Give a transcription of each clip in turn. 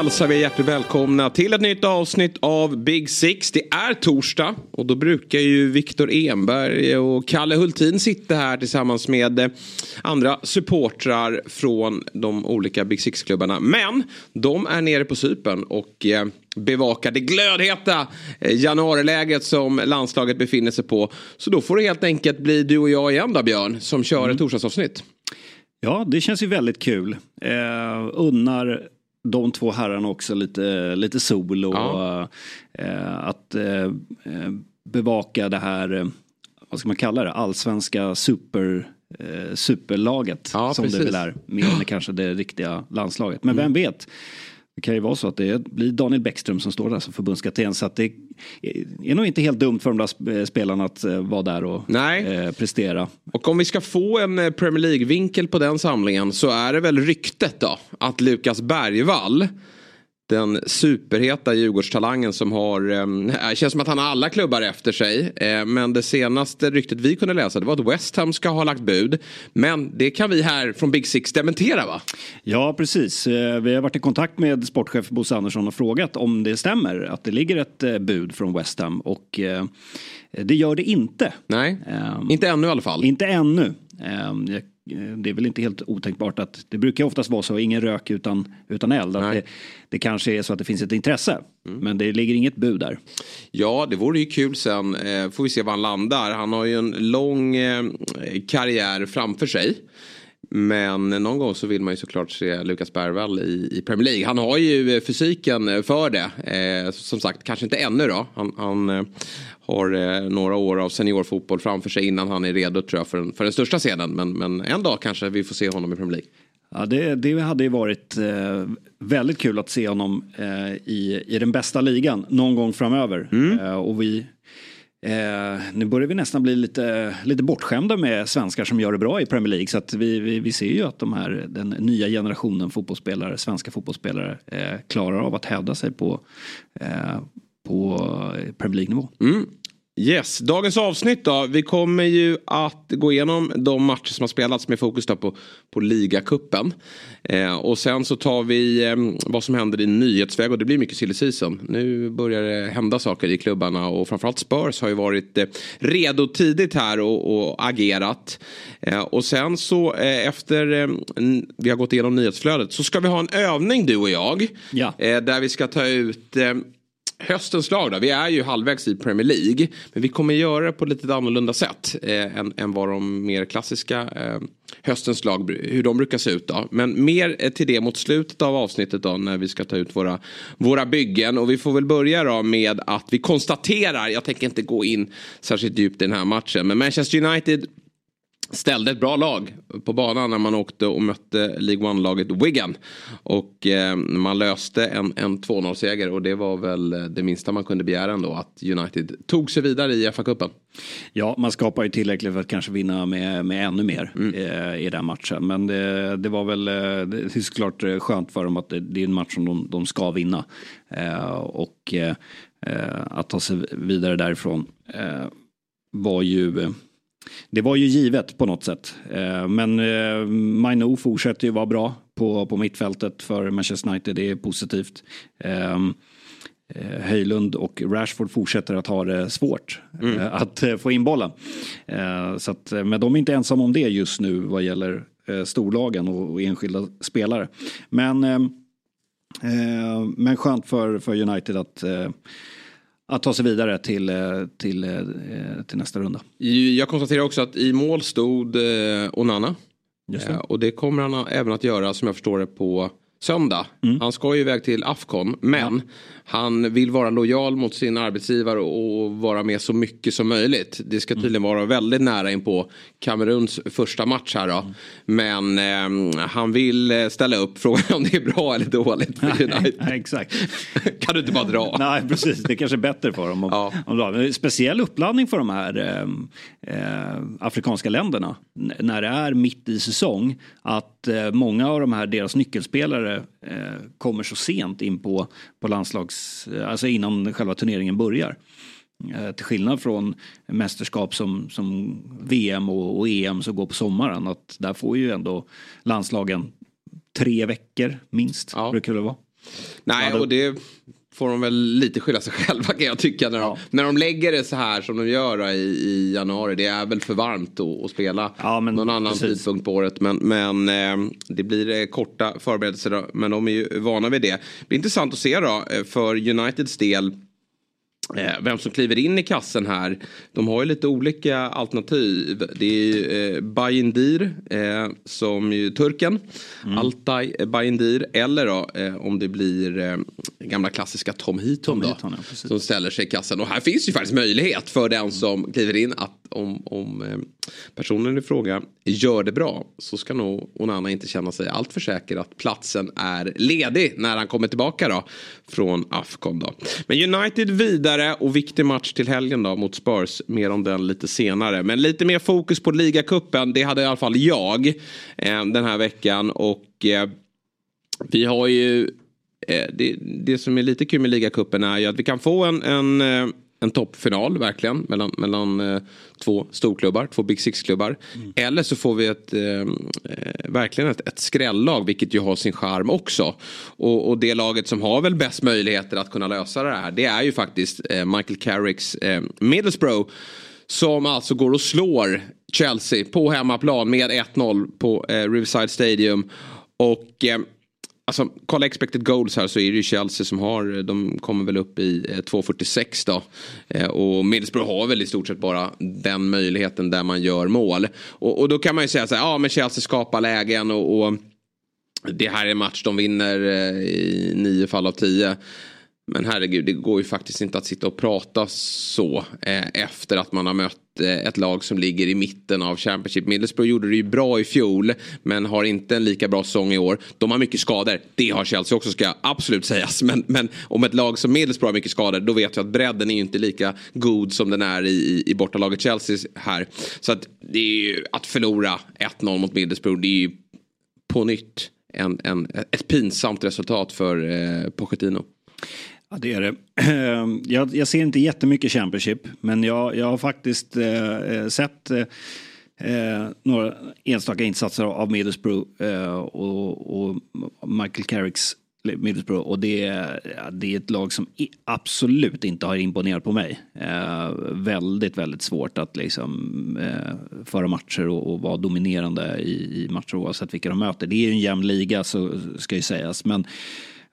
Hälsar vi hjärtligt välkomna till ett nytt avsnitt av Big Six. Det är torsdag och då brukar ju Viktor Enberg och Kalle Hultin sitta här tillsammans med andra supportrar från de olika Big Six-klubbarna. Men de är nere på Cypern och eh, bevakar det glödheta eh, januariläget som landslaget befinner sig på. Så då får det helt enkelt bli du och jag igen då Björn som kör ett torsdagsavsnitt. Ja, det känns ju väldigt kul. Eh, unnar de två herrarna också lite, lite sol och Ja. eh, att eh, eh, bevaka det här, eh, vad ska man kalla det, allsvenska super, eh, superlaget Ja, som precis. det väl är, mer än kanske det riktiga landslaget. Men vem vet? Det kan ju vara så att det blir Daniel Bäckström som står där som förbundskapten. Så att det är, nog inte helt dumt för de där sp- spelarna att eh, vara där och Nej. eh, prestera. Och om vi ska få en eh, Premier League-vinkel på den samlingen så är det väl ryktet då att Lukas Bergvall den superheta Djurgårdstalangen som har, eh, känns som att han har alla klubbar efter sig. Eh, men det senaste ryktet vi kunde läsa det var att West Ham ska ha lagt bud. Men det kan vi här från Big Six dementera va? Ja, precis. Eh, Vi har varit i kontakt med sportchef Bosse Andersson och frågat om det stämmer att det ligger ett eh, bud från West Ham och eh, det gör det inte. Nej, Ehm, inte ännu i alla fall. Inte ännu. Ehm, jag- Det är väl inte helt otänkbart att det brukar oftast vara så, ingen rök utan, utan eld. Att det, det kanske är så att det finns ett intresse. Men det ligger inget bud där. Ja, det vore ju kul sen. Eh, får vi se var han landar. Han har ju en lång eh, karriär framför sig. Men någon gång så vill man ju såklart se Lukas Bergvall i, i Premier League. Han har ju eh, fysiken eh, för det. Eh, som sagt, kanske inte ännu då. Han, han eh, har eh, några år av seniorfotboll framför sig innan han är redo tror jag för den, för den största scenen. Men, men en dag kanske vi får se honom i Premier League. Ja, det, det hade ju varit eh, väldigt kul att se honom eh, i, i den bästa ligan någon gång framöver. Eh, och vi, eh, nu börjar vi nästan bli lite, lite bortskämda med svenskar som gör det bra i Premier League. Så att vi, vi, vi ser ju att de här, den nya generationen fotbollsspelare, svenska fotbollsspelare, eh, klarar av att hävda sig på, eh, på Premier League-nivå. Mm. Yes, dagens avsnitt då. Vi kommer ju att gå igenom de matcher som har spelats med fokus då på, på ligacupen. Eh, och sen så tar vi eh, vad som händer i nyhetsväg och det blir mycket silly season. Nu börjar det hända saker i klubbarna och framförallt Spurs har ju varit eh, redo tidigt här och, och agerat. Eh, och sen så eh, efter eh, n- vi har gått igenom nyhetsflödet så ska vi ha en övning du och jag. Ja. Eh, där vi ska ta ut eh, höstens lag då. Vi är ju halvvägs i Premier League. Men vi kommer göra det på ett lite annorlunda sätt. Eh, än, än vad de mer klassiska eh, höstens lag, hur de brukar se ut då. Men mer eh, till det mot slutet av avsnittet då. När vi ska ta ut våra, våra byggen. Och vi får väl börja då med att vi konstaterar. Jag tänker inte gå in särskilt djupt i den här matchen. Men Manchester United ställde ett bra lag på banan när man åkte och mötte League One-laget Wigan. Och eh, man löste en, en 2-0-seger och det var väl det minsta man kunde begära ändå att United tog sig vidare i FA-cupen. Ja, man skapar ju tillräckligt för att kanske vinna med, med ännu mer eh, i den matchen. Men det, det var väl, eh, det är såklart eh, skönt för dem att det, det är en match som de, de ska vinna. Eh, och eh, att ta sig vidare därifrån var ju det var ju givet på något sätt. Eh, Men eh, Maino fortsätter ju vara bra på, på mittfältet för Manchester United. Det är positivt. Ehm, eh, Höjlund och Rashford fortsätter att ha det svårt eh, att få in bollen. Så att, men de är inte ensamma om det just nu vad gäller storlagen och, enskilda spelare. Men, eh, eh, men skönt för, för United att, att ta sig vidare till, eh, till, eh, till nästa runda. Jag konstaterar också att i mål stod eh, Onana. Just det. Och det kommer han även att göra som jag förstår det på söndag. Han ska ju iväg till Afcon. Men han vill vara lojal mot sin arbetsgivare och vara med så mycket som möjligt. Det ska tydligen vara väldigt nära in på Kameruns första match här då. Men eh, han vill eh, ställa upp. Frågan om det är bra eller dåligt för United. Nej, exakt. kan du inte bara dra? Nej, precis. Det är kanske är bättre för dem. Om, Ja. om Speciell uppladdning för de här eh, eh, afrikanska länderna. N- när det är mitt i säsong. Att eh, många av de här, deras nyckelspelare eh, kommer så sent in på, på landslags... Alltså innan själva turneringen börjar. Eh, till skillnad från mästerskap som, som VM och, och EM som går på sommaren. Att där får ju ändå landslagen tre veckor minst. Ja. Brukar det vara. Nej, och det får de väl lite skylla sig själva kan jag tycka. När de, Ja. när de lägger det så här som de gör i, i januari. Det är väl för varmt att, spela Ja, men någon annan precis. tidpunkt på året. Men, men eh, det blir eh, korta förberedelser. Men de är ju vana vid det. Det blir intressant att se då eh, för Uniteds del. Eh, vem som kliver in i kassen här. De har ju lite olika alternativ. Det är ju eh, Bayindir eh, som ju turken. Mm. Altay Bayindir. Eller då eh, om det blir eh, gamla klassiska Tom Heaton. Tom då, Heaton, ja, precis. som ställer sig i kassen. Och här finns ju faktiskt möjlighet för den som kliver in att om, om eh, personen i fråga gör det bra så ska nog Onana inte känna sig alltför säker att platsen är ledig när han kommer tillbaka då från Afcon då. Men United vidare och viktig match till helgen då mot Spurs. Mer om den lite senare. Men lite mer fokus på ligacupen. Det hade i alla fall jag eh, den här veckan och eh, vi har ju eh, det, det som är lite kul med ligacupen är ju att vi kan få en, en, eh, en toppfinal verkligen mellan, mellan eh, två storklubbar, två Big Six-klubbar. Eller så får vi ett, eh, eh, verkligen ett, ett skrällag vilket ju har sin charm också. Och, och det laget som har väl bäst möjligheter att kunna lösa det här det är ju faktiskt eh, Michael Carricks eh, Middlesbrough. Som alltså går och slår Chelsea på hemmaplan med 1-0 på eh, Riverside Stadium. Och Alltså, kolla expected goals här så är det ju Chelsea som har, eh, de kommer väl upp i eh, 2.46 då. Eh, och Middlesbrough har väl i stort sett bara den möjligheten där man gör mål. Och, och då kan man ju säga så här, ja men Chelsea skapar lägen och, och det här är en match de vinner i nio fall av tio. Men herregud, det går ju faktiskt inte att sitta och prata så eh, efter att man har mött eh, ett lag som ligger i mitten av Championship. Middlesbrough gjorde det ju bra i fjol, men har inte en lika bra säsong i år. De har mycket skador, det har Chelsea också ska absolut sägas. Men, men om ett lag som Middlesbrough har mycket skador, då vet vi att bredden är ju inte lika god som den är i, i, i bortalaget Chelsea här. Så att det är ju att förlora 1-0 mot Middlesbrough, det är ju på nytt en, en, ett pinsamt resultat för eh, Pochettino. Ja, det är det. Jag, jag ser inte jättemycket Championship, men jag, jag har faktiskt eh, eh sett eh, eh, några enstaka insatser av Middlesbrough eh, och, och Michael Carricks Middlesbrough och det, är- det är ett lag som absolut inte har imponerat på mig. Eh, väldigt, väldigt svårt att liksom eh, föra matcher och, och vara dominerande i, i matcher oavsett vilka de möter. Det är ju en jämn liga så ska ju sägas, men eh,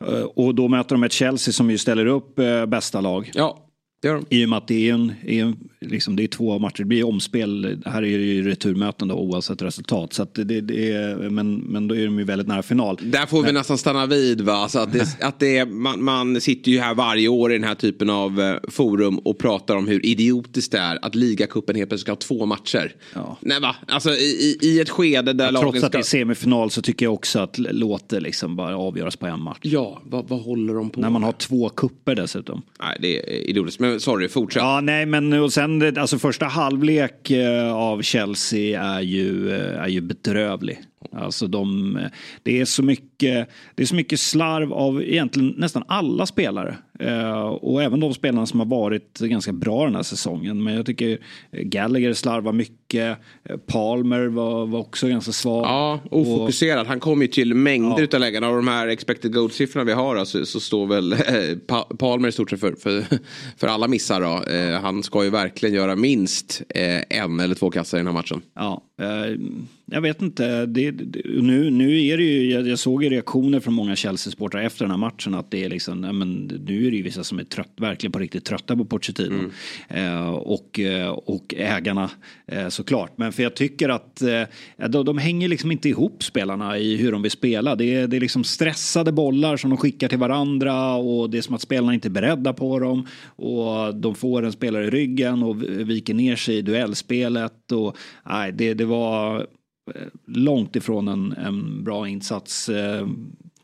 Eh, och då möter de ett Chelsea som ju ställer upp eh, bästa lag. Ja, det de. I och med att det är, en, är en, liksom, det är två matcher, det blir omspel. Här är det ju returmöten då, oavsett resultat. Så det, det är, men, men då är de ju väldigt nära final. Där får vi nästan stanna vid va. Alltså att det, att det är, man, man sitter ju här varje år i den här typen av eh, forum och pratar om hur idiotiskt det är att ligacupen helt plötsligt ska ha två matcher. Ja. Nej va, alltså i, i ett skede där lagen Trots att det ska... är semifinal så tycker jag också att låt det liksom bara avgöras på en match. Ja, vad, vad håller de på När man med? har två kupper dessutom. Nej, det är idiotiskt. Men sorry, fortsätt. Ja, nej, men och sen alltså första halvlek eh, av Chelsea är ju, eh, är ju bedrövlig. Alltså de, det är så mycket, det är så mycket slarv av egentligen nästan alla spelare. Eh, och även de spelarna som har varit ganska bra den här säsongen. Men jag tycker Gallagher slarvar mycket. Eh, Palmer var, var också ganska svag. Ja, Och- ofokuserad. Han kommer ju till mängder av lägen. Av de här expected goal-siffrorna vi har alltså, så står väl eh, Pa- Palmer i stort sett för, för, för alla missar. Då. Eh, han ska ju verkligen göra minst eh, en eller två kassar i den här matchen. Ja, jag vet inte. Det nu, nu är det ju, jag, jag såg ju reaktioner från många Chelsea-supportrar efter den här matchen att det är liksom, nej, men nu är det ju vissa som är trött, verkligen på riktigt trötta på Pochettino. Mm. Eh, och, eh, och ägarna eh, såklart. Men för jag tycker att eh, de, de hänger liksom inte ihop spelarna i hur de vill spela. Det är, det är liksom stressade bollar som de skickar till varandra och det är som att spelarna inte är beredda på dem. Och de får en spelare i ryggen och viker ner sig i duellspelet. Och, nej, det, det var långt ifrån en, en bra insats. Eh,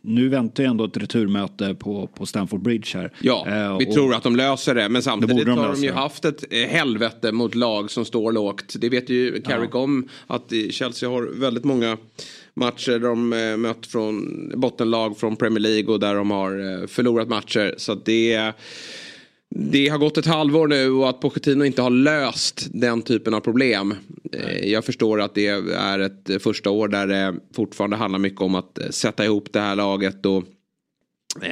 nu väntar ju ändå ett returmöte på, på Stamford Bridge här. Ja, eh, vi tror att de löser det. Men samtidigt de har de ju haft ett helvete mot lag som står lågt. Det vet ju Carrick ja. om. Att Chelsea har väldigt många matcher där de mött från bottenlag från Premier League och där de har förlorat matcher. Så det är det har gått ett halvår nu och att Pochettino inte har löst den typen av problem. Nej. Jag förstår att det är ett första år där det fortfarande handlar mycket om att sätta ihop det här laget och eh,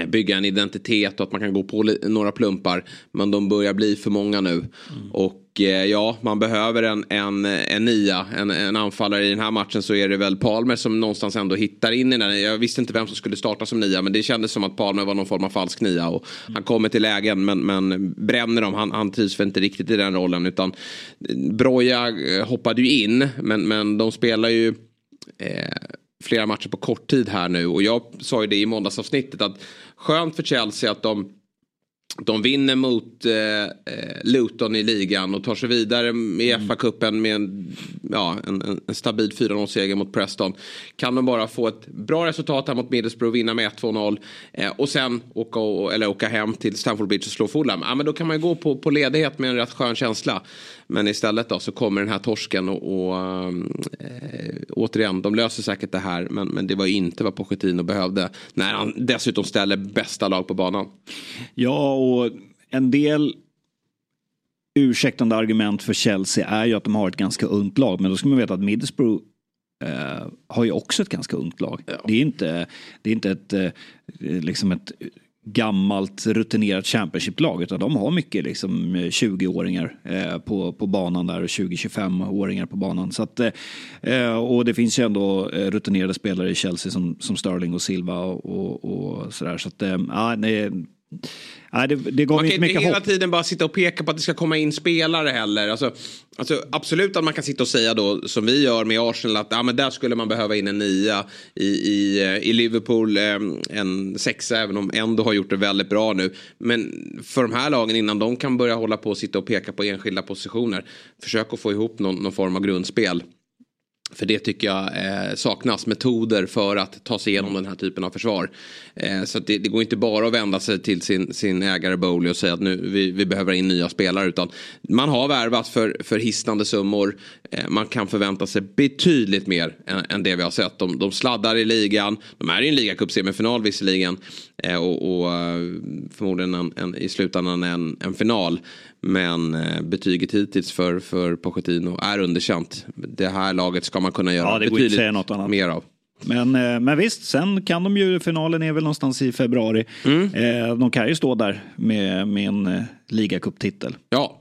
bygga en identitet och att man kan gå på några plumpar. Men de börjar bli för många nu. Mm. Och eh, ja, man behöver en, en, en nia, en, en anfallare i den här matchen så är det väl Palmer som någonstans ändå hittar in i den. Jag visste inte vem som skulle starta som nia men det kändes som att Palmer var någon form av falsk nia. Och han kommer till lägen men, men bränner dem. Han, han trivs väl inte riktigt i den rollen utan Broja eh, hoppade ju in men, men de spelar ju eh, flera matcher på kort tid här nu och jag sa ju det i måndagsavsnittet att skönt för Chelsea att de de vinner mot eh, eh, Luton i ligan och tar sig vidare i mm. FA-cupen med en, ja, en, en stabil 4-0-seger mot Preston. Kan de bara få ett bra resultat här mot Middlesbrough och vinna med 1-2-0 eh, och sen åka, eller åka hem till Stamford Bridge och slå Fulham. Ja, men då kan man ju gå på, på ledighet med en rätt skön känsla. Men istället då så kommer den här torsken och, och äh, återigen, de löser säkert det här. Men, men det var inte vad Pochettino behövde. När han dessutom ställer bästa lag på banan. Ja, och en del ursäktande argument för Chelsea är ju att de har ett ganska ungt lag. Men då ska man veta att Middlesbrough eh, har ju också ett ganska ungt lag. Ja. Det är inte, det är inte ett, eh, liksom ett gammalt rutinerat Championship-lag utan de har mycket liksom eh, 20-åringar eh, på, på banan där och 20-25-åringar på banan. Så att, eh, eh, och det finns ju ändå eh, rutinerade spelare i Chelsea som, som Sterling och Silva och, och, och sådär. Så att, ja, nej, det, det man kan inte hela hopp. tiden bara sitta och peka på att det ska komma in spelare heller. Alltså, alltså, absolut att man kan sitta och säga då som vi gör med Arsenal att ah, men där skulle man behöva in en nia. I, i, eh, i Liverpool eh, en sexa även om ändå har gjort det väldigt bra nu. Men för de här lagen innan de kan börja hålla på och sitta och peka på enskilda positioner. Försök att få ihop någon, någon form av grundspel. För det tycker jag eh, saknas metoder för att ta sig igenom den här typen av försvar. Eh, så det, det, går inte bara att vända sig till sin, sin ägare Bowley och säga att nu vi, vi behöver in nya spelare. Utan man har värvat för, för hisnande summor. Eh, man kan förvänta sig betydligt mer än, än, det vi har sett. De, de sladdar i ligan. De är i en ligacupsemifinal visserligen. Eh, och, och eh, förmodligen en, en, i slutändan en, en final. Men eh, betyget hittills för, för Pochettino är underkänt. Det här laget ska man kunna göra ja, betydligt mer av. Men, eh, men visst, sen kan de ju, finalen är väl någonstans i februari. Mm. Eh, de kan ju stå där med, med en eh, ligacuptitel. Ja.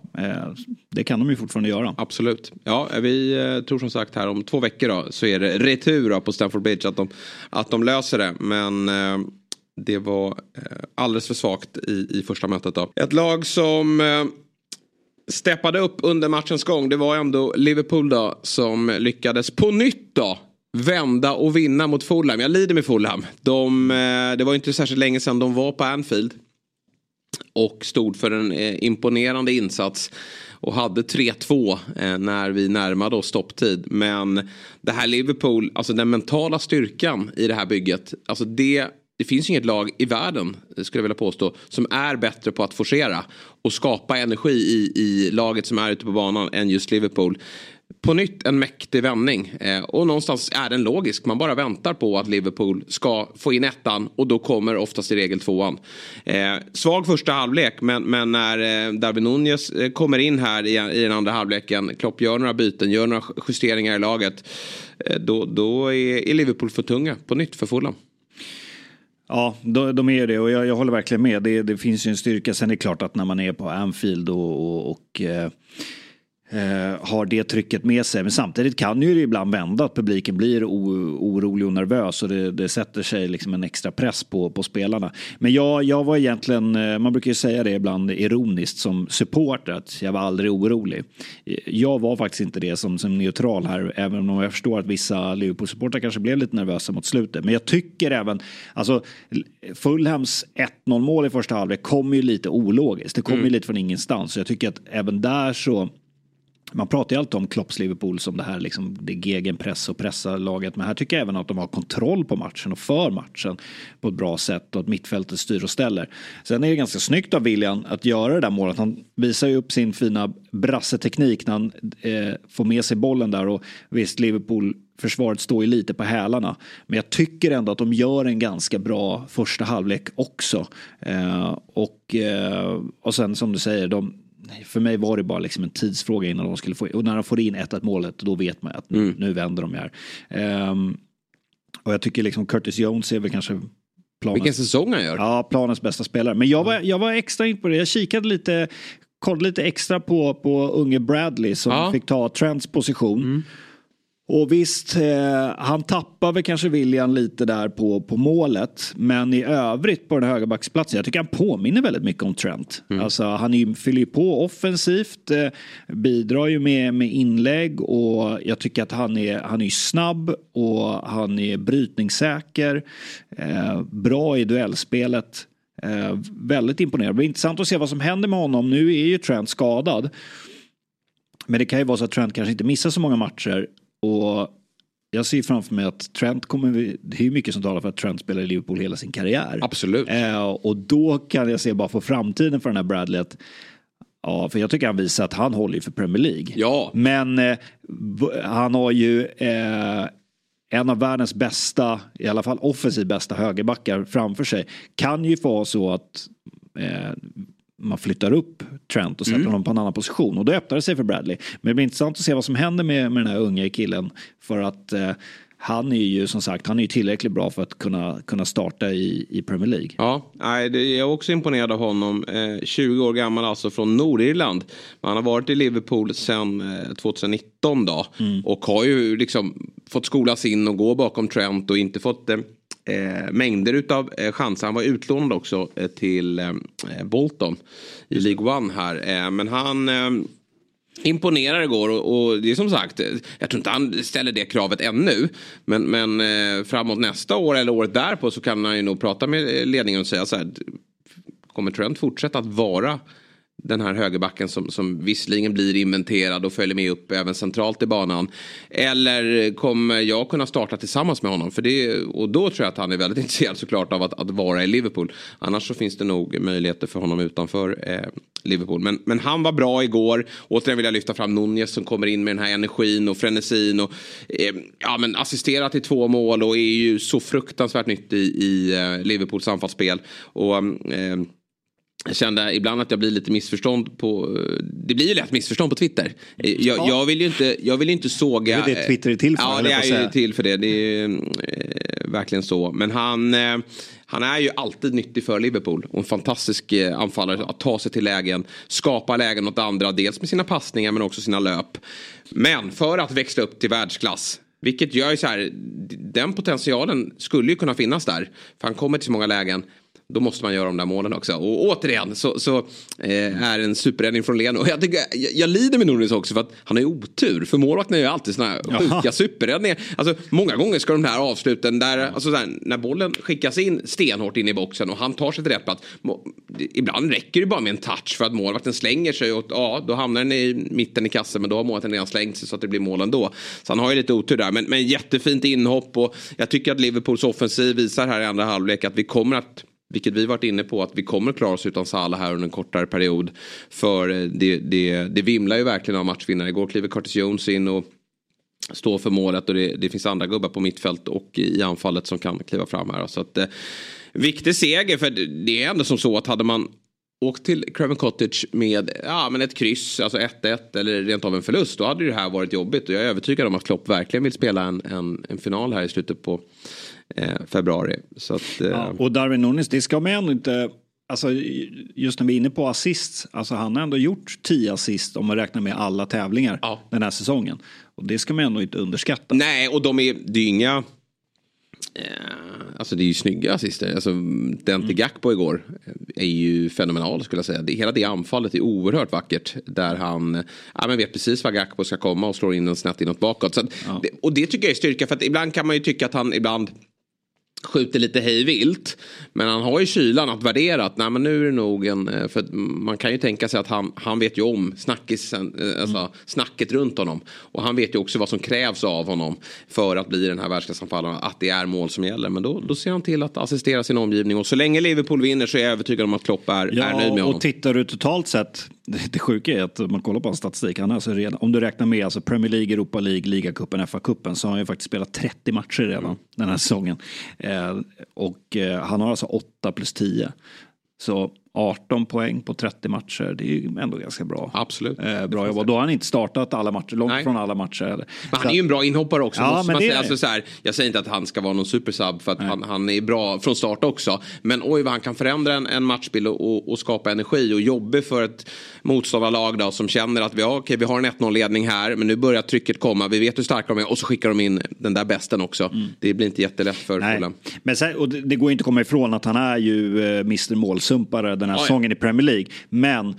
Det kan de ju fortfarande göra. Absolut. Ja, vi tror som sagt här om två veckor då, så är det retur på Stamford Bridge att de, att de löser det. Men det var alldeles för svagt i, i första mötet då. Ett lag som steppade upp under matchens gång. Det var ändå Liverpool då som lyckades på nytt då vända och vinna mot Fulham. Jag lider med Fulham. De, eh, det var inte särskilt länge sedan de var på Anfield. Och stod för en eh, imponerande insats. Och hade 3-2 eh, när vi närmade oss stopptid. Men det här Liverpool, alltså den mentala styrkan i det här bygget. Alltså det det finns inget lag i världen, skulle jag vilja påstå, som är bättre på att forcera och skapa energi i, i laget som är ute på banan än just Liverpool. På nytt en mäktig vändning eh, och någonstans är den logisk. Man bara väntar på att Liverpool ska få in ettan och då kommer oftast i regel tvåan. Eh, svag första halvlek men, men när eh, Darwin Nunez eh, kommer in här i, i den andra halvleken, Klopp gör några byten, gör några justeringar i laget. Eh, då, då är, är Liverpool för tunga på nytt för Fulham. Ja, de, de är det och jag, jag håller verkligen med. Det, det, finns ju en styrka. Sen är det klart att när man är på Anfield och, och, och eh, har det trycket med sig. Men samtidigt kan ju det ibland vända att publiken blir orolig och nervös och det, det sätter sig liksom en extra press på, på spelarna. Men jag, jag var egentligen, eh, man brukar ju säga det ibland ironiskt som supporter att jag var aldrig orolig. Jag var faktiskt inte det som, som neutral här, även om jag förstår att vissa Liverpool-supportrar kanske blev lite nervösa mot slutet. Men jag tycker även, alltså Fulhams 1-0 mål i första halvlek kom ju lite ologiskt. Det kom mm. ju lite från ingenstans. Så jag tycker att även där så man pratar ju alltid om Klopps Liverpool som det här liksom, det gegenpress och pressa laget. Men här tycker jag även att de har kontroll på matchen och för matchen på ett bra sätt och att mittfältet styr och ställer. Sen är det ganska snyggt av William att göra det där målet. Han visar ju upp sin fina brasseteknik när han eh, får med sig bollen där och visst Liverpool försvaret står ju lite på hälarna. Men jag tycker ändå att de gör en ganska bra första halvlek också. Eh, och, eh, och sen som du säger, de, för mig var det bara liksom en tidsfråga innan de skulle få och när de får in 1-1 målet då vet man att nu, mm. nu vänder de här. Um, och jag tycker liksom Curtis Jones är väl kanske planens, Vilken säsong han gör. Ja, planens bästa spelare. Men jag var, jag var extra in på det. Jag kikade lite, kollade lite extra på, på unge Bradley som ja. fick ta Trents position. Mm. Och visst, eh, han tappar väl kanske William lite där på, på målet. Men i övrigt på den högerbacksplatsen, jag tycker han påminner väldigt mycket om Trent. Mm. Alltså, han fyller ju på offensivt, eh, bidrar ju med, med inlägg och jag tycker att han är, han är snabb och han är brytningssäker. Eh, bra i duellspelet. Väldigt imponerande. Det blir intressant att se vad som händer med honom. Nu är ju Trent skadad. Men det kan ju vara så att Trent kanske inte missar så många matcher och jag ser framför mig att Trent kommer, det är mycket som talar för att Trent spelar i Liverpool hela sin karriär. Absolut. Eh, och då kan jag se bara för framtiden för den här Bradley att Ja, för jag tycker han visar att han håller för Premier League. Ja. Men eh, han har ju eh, en av världens bästa, i alla fall offensivt bästa högerbackar framför sig. Kan ju få så att eh, man flyttar upp Trent och sätter mm. honom på en annan position. Och då öppnar det sig för Bradley. Men det blir intressant att se vad som händer med, med den här unga killen. För att eh, han är ju som sagt han är ju tillräckligt bra för att kunna, kunna starta i, i Premier League. Ja, jag är också imponerad av honom. Eh, 20 år gammal alltså från Nordirland. Han har varit i Liverpool sedan eh, 2019 då. Mm. Och har ju liksom fått skolas in och gå bakom Trent och inte fått eh, mängder av eh, chanser. Han var utlånad också eh, till eh, eh, Bolton i League One här. Eh, men han eh, imponerar igår och, och, det är som sagt, eh, jag tror inte han ställer det kravet ännu. Men, men eh, framåt nästa år eller året därpå så kan han ju nog prata med eh, ledningen och säga så här. Kommer Trent fortsätta att vara den här högerbacken som, som visserligen blir inventerad och följer med upp även centralt i banan. Eller kommer jag kunna starta tillsammans med honom? För det, och då tror jag att han är väldigt intresserad såklart av att, att vara i Liverpool. Annars så finns det nog möjligheter för honom utanför eh, Liverpool. Men, men han var bra igår. Återigen vill jag lyfta fram Nunez som kommer in med den här energin och frenesin. Och, eh, ja, men assisterar till två mål och är ju så fruktansvärt nyttig i, i eh, Liverpools anfallsspel. Och, eh, jag kände ibland att jag blir lite missförstånd på... Det blir ju lätt missförstånd på Twitter. Jag, ja. jag vill ju inte, jag vill inte såga... Det är det Twitter är till för. Ja, det är ju till för det. Det är eh, verkligen så. Men han, eh, han är ju alltid nyttig för Liverpool. Och en fantastisk eh, anfallare att ta sig till lägen. Skapa lägen åt andra. Dels med sina passningar men också sina löp. Men för att växla upp till världsklass. Vilket gör ju så här. Den potentialen skulle ju kunna finnas där. För han kommer till så många lägen då måste man göra de där målen också. Och återigen så, så eh, är en superräddning från Leno. Jag, tycker, jag, jag lider med Nunes också för att han har ju otur. För målvakten är ju alltid sådana här sjuka superräddningar. Alltså, många gånger ska de här avsluten där, alltså, där, när bollen skickas in stenhårt in i boxen och han tar sig till rätt plats. Ibland räcker det bara med en touch för att målvakten slänger sig och ja, då hamnar den i mitten i kassen men då har målvakten redan slängt sig så att det blir mål ändå. Så han har ju lite otur där. Men, men jättefint inhopp och jag tycker att Liverpools offensiv visar här i andra halvlek att vi kommer att vilket vi varit inne på att vi kommer klara oss utan Salah här under en kortare period. För eh, det, det, det vimlar ju verkligen av matchvinnare. Igår kliver Curtis Jones in och står för målet och det, det, finns andra gubbar på mittfält och i anfallet som kan kliva fram här. Så att, eh, viktig seger för det är ändå som så att hade man åkt till Craven Cottage med ja, men ett kryss, alltså 1-1 eller rent av en förlust. Då hade det här varit jobbigt och jag är övertygad om att Klopp verkligen vill spela en, en, en final här i slutet på februari. Så att, eh... ja, och Darwin Nunes, det ska man ändå inte alltså, just när vi är inne på assist, alltså han har ändå gjort 10 assist om man räknar med alla tävlingar Ja. den här säsongen. Och det ska man ändå inte underskatta. Nej, och de är, det är ju inga... Eh, alltså det är ju snygga assister. Alltså, den till Gakpo igår är ju fenomenal skulle jag säga. Det, hela det anfallet är oerhört vackert. Där han ja, men vet precis var Gakpo ska komma och slår in den snett inåt bakåt. Så att, det, och det tycker jag är styrka. För att ibland kan man ju tycka att han ibland skjuter lite hej vilt. Men han har ju kylan att värdera att nej, men nu är det nog en... eh, För man kan ju tänka sig att han, han vet ju om snackisen, eh, alltså, Mm. snacket runt honom. Och han vet ju också vad som krävs av honom för att bli den här världsklassanfallaren. Att det är mål som gäller. Men då, då ser han till att assistera sin omgivning. Och så länge Liverpool vinner så är jag övertygad om att Klopp är, är nöjd med Ja, honom. och tittar du totalt sett, det, det sjuka är att man kollar på hans statistik, han alltså redan, om du räknar med alltså Premier League, Europa League, ligacupen, FA-cupen så har han ju faktiskt spelat 30 matcher redan den här säsongen. Eh, och eh, han har alltså 8 plus 10. Så 18 poäng på 30 matcher, det är ju ändå ganska bra. Absolut. Eh, bra jobbat. Då har han inte startat alla matcher, långt Nej. från alla matcher. Men Så han är ju en bra inhoppare också. Ja, måste men man säga. Alltså, så här, jag säger inte att han ska vara någon supersub för att han, han är bra från start också. Men oj vad han kan förändra en, en matchbild och, och, skapa energi och jobba för ett motståndarlag då, som känner att vi, ja, okej, vi har en 1-0-ledning här men nu börjar trycket komma. Vi vet hur starka de är och så skickar de in den där bästen också. Det blir inte jättelätt för Mm. Fulham. Men sen, och det, det går inte att komma ifrån att han är ju eh, Mr Målsumpare den här Ja, säsongen i Premier League. Men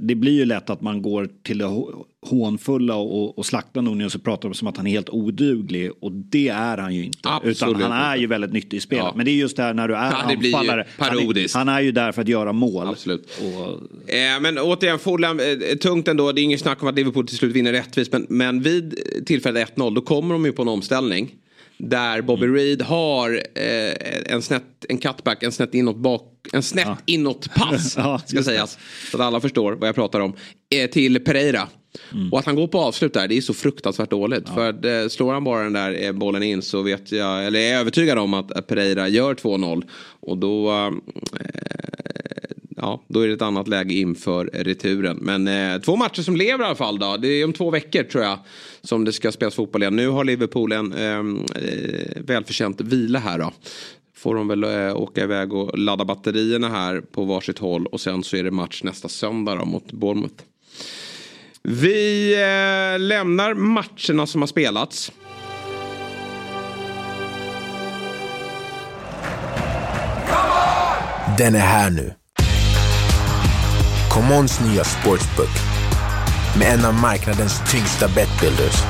det blir ju lätt att man går till det hå- hånfulla och, och slaktar Nunez och så pratar de som att han är helt oduglig. Och det är han ju inte. Absolut Utan han är ju väldigt nyttig i spelet. Ja. Men det är just det här när du är Ja, anfallare. Han är, parodiskt. han är ju där för att göra mål. Absolut. Och, Eh, men återigen, Fulham, eh, tungt ändå. Det är ingen snack om att Liverpool till slut vinner rättvist. Men, men vid tillfället 1-0 då kommer de ju på en omställning. Där Bobby Mm. Reed har eh, en snett, en cutback, en snett inåt bak, en snett inåt pass. Ja, ska sägas. Så att alla förstår vad jag pratar om. Eh, till Pereira. Mm. Och att han går på avslut där, det är så fruktansvärt dåligt. För att, eh, slår han bara den där eh, bollen in så vet jag, eller är jag övertygad om att att Pereira gör 2-0. Och då, eh, ja, då är det ett annat läge inför returen. Men eh, två matcher som lever i alla fall då. Det är om två veckor tror jag som det ska spelas fotboll igen. Nu har Liverpool en ehm, eh, välförtjänt vila här då. Får de väl eh, åka iväg och ladda batterierna här på varsitt håll. Och sen så är det match nästa söndag då mot Bournemouth. Vi eh, lämnar matcherna som har spelats. Den är här nu. Commons nya sportsbook med en av marknadens tyngsta betbuilders.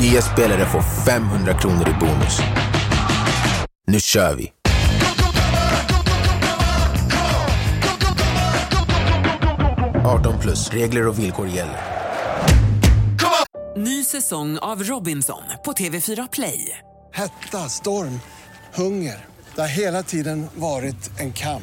Nya spelare får 500 kronor i bonus. Nu kör vi! –18 plus. Regler och villkor gäller. Ny säsong av Robinson på TV4 Play. Hetta, storm, hunger. Det har hela tiden varit en kamp.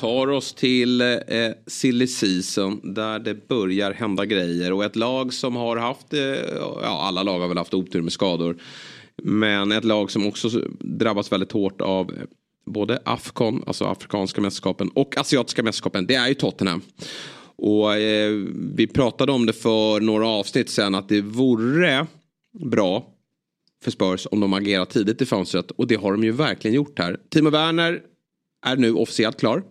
Tar oss till eh, silly season där det börjar hända grejer och ett lag som har haft, eh, ja alla lag har väl haft otur med skador. Men ett lag som också drabbats väldigt hårt av både Afcon, alltså afrikanska mästerskapen och asiatiska mästerskapen, det är ju Tottenham. Och eh, vi pratade om det för några avsnitt sen att det vore bra för Spurs om de agerar tidigt i fönstret och det har de ju verkligen gjort här. Timo Werner är nu officiellt klar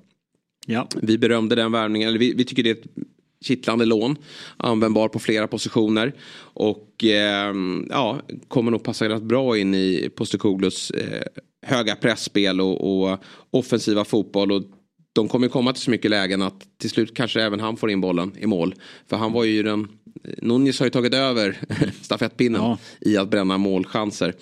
ja. Vi berömde den värvningen, eller vi, vi tycker det är ett kittlande lån. Användbar på flera positioner. Och eh, ja, kommer nog passa rätt bra in i Postecoglos eh, höga pressspel och, och offensiva fotboll. Och de kommer komma till så mycket lägen att till slut kanske även han får in bollen i mål. För han var ju den, Nunez har ju tagit över stafettpinnen Ja. i att bränna målchanser.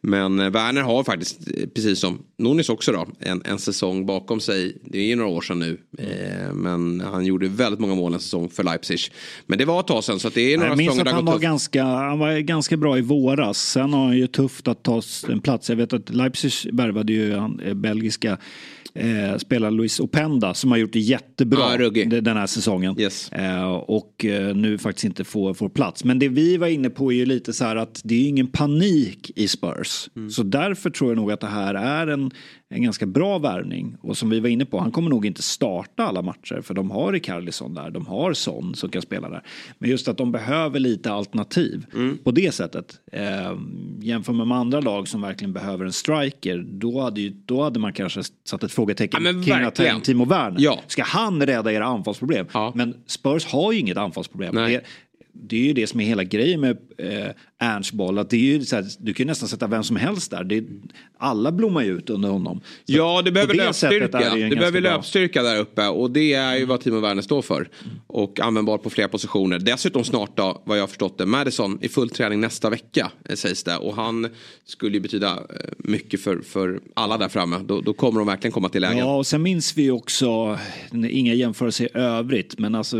Men eh, Werner har faktiskt, eh, precis som Nunez också då, en, en säsong bakom sig. Det är ju några år sedan nu. Eh, men han gjorde väldigt många mål en säsong för Leipzig. Men det var ett tag sedan så att det är några säsonger att där han var, ganska, han var ganska bra i våras. Sen har han ju tufft att ta en plats. Jag vet att Leipzig värvade ju han, eh, belgiska eh, spelaren Luis Openda som har gjort det jättebra de- den här säsongen. Yes. Eh, och eh, nu faktiskt inte får, får plats. Men det vi var inne på är ju lite så här att det är ingen panik i Spurs. Mm. Så därför tror jag nog att det här är en, en ganska bra värvning. Och som vi var inne på, han kommer nog inte starta alla matcher. För de har Rikarlison där, de har Son som kan spela där. Men just att de behöver lite alternativ Mm. på det sättet. Eh, jämför med de andra lag som verkligen behöver en striker. Då hade, ju, då hade man kanske satt ett frågetecken Ja, kring att Timo Werner. Ja. Ska han rädda era anfallsproblem? Ja. Men Spurs har ju inget anfallsproblem. Det är ju det som är hela grejen med eh, Ernst boll. Att det är ju så här, du kan ju nästan sätta vem som helst där. Det, alla blommar ju ut under honom. Så Ja, det behöver löpstyrka. ganska behöver löpstyrka där uppe och det är ju vad Timo Werner står för. Och användbar på flera positioner. Dessutom snart då, vad jag har förstått det, Madison i full träning nästa vecka eh, sägs det. Och han skulle ju betyda eh, mycket för, för alla där framme. Då, då kommer de verkligen komma till lägen. Ja, och sen minns vi också, inga jämförelser i övrigt, men alltså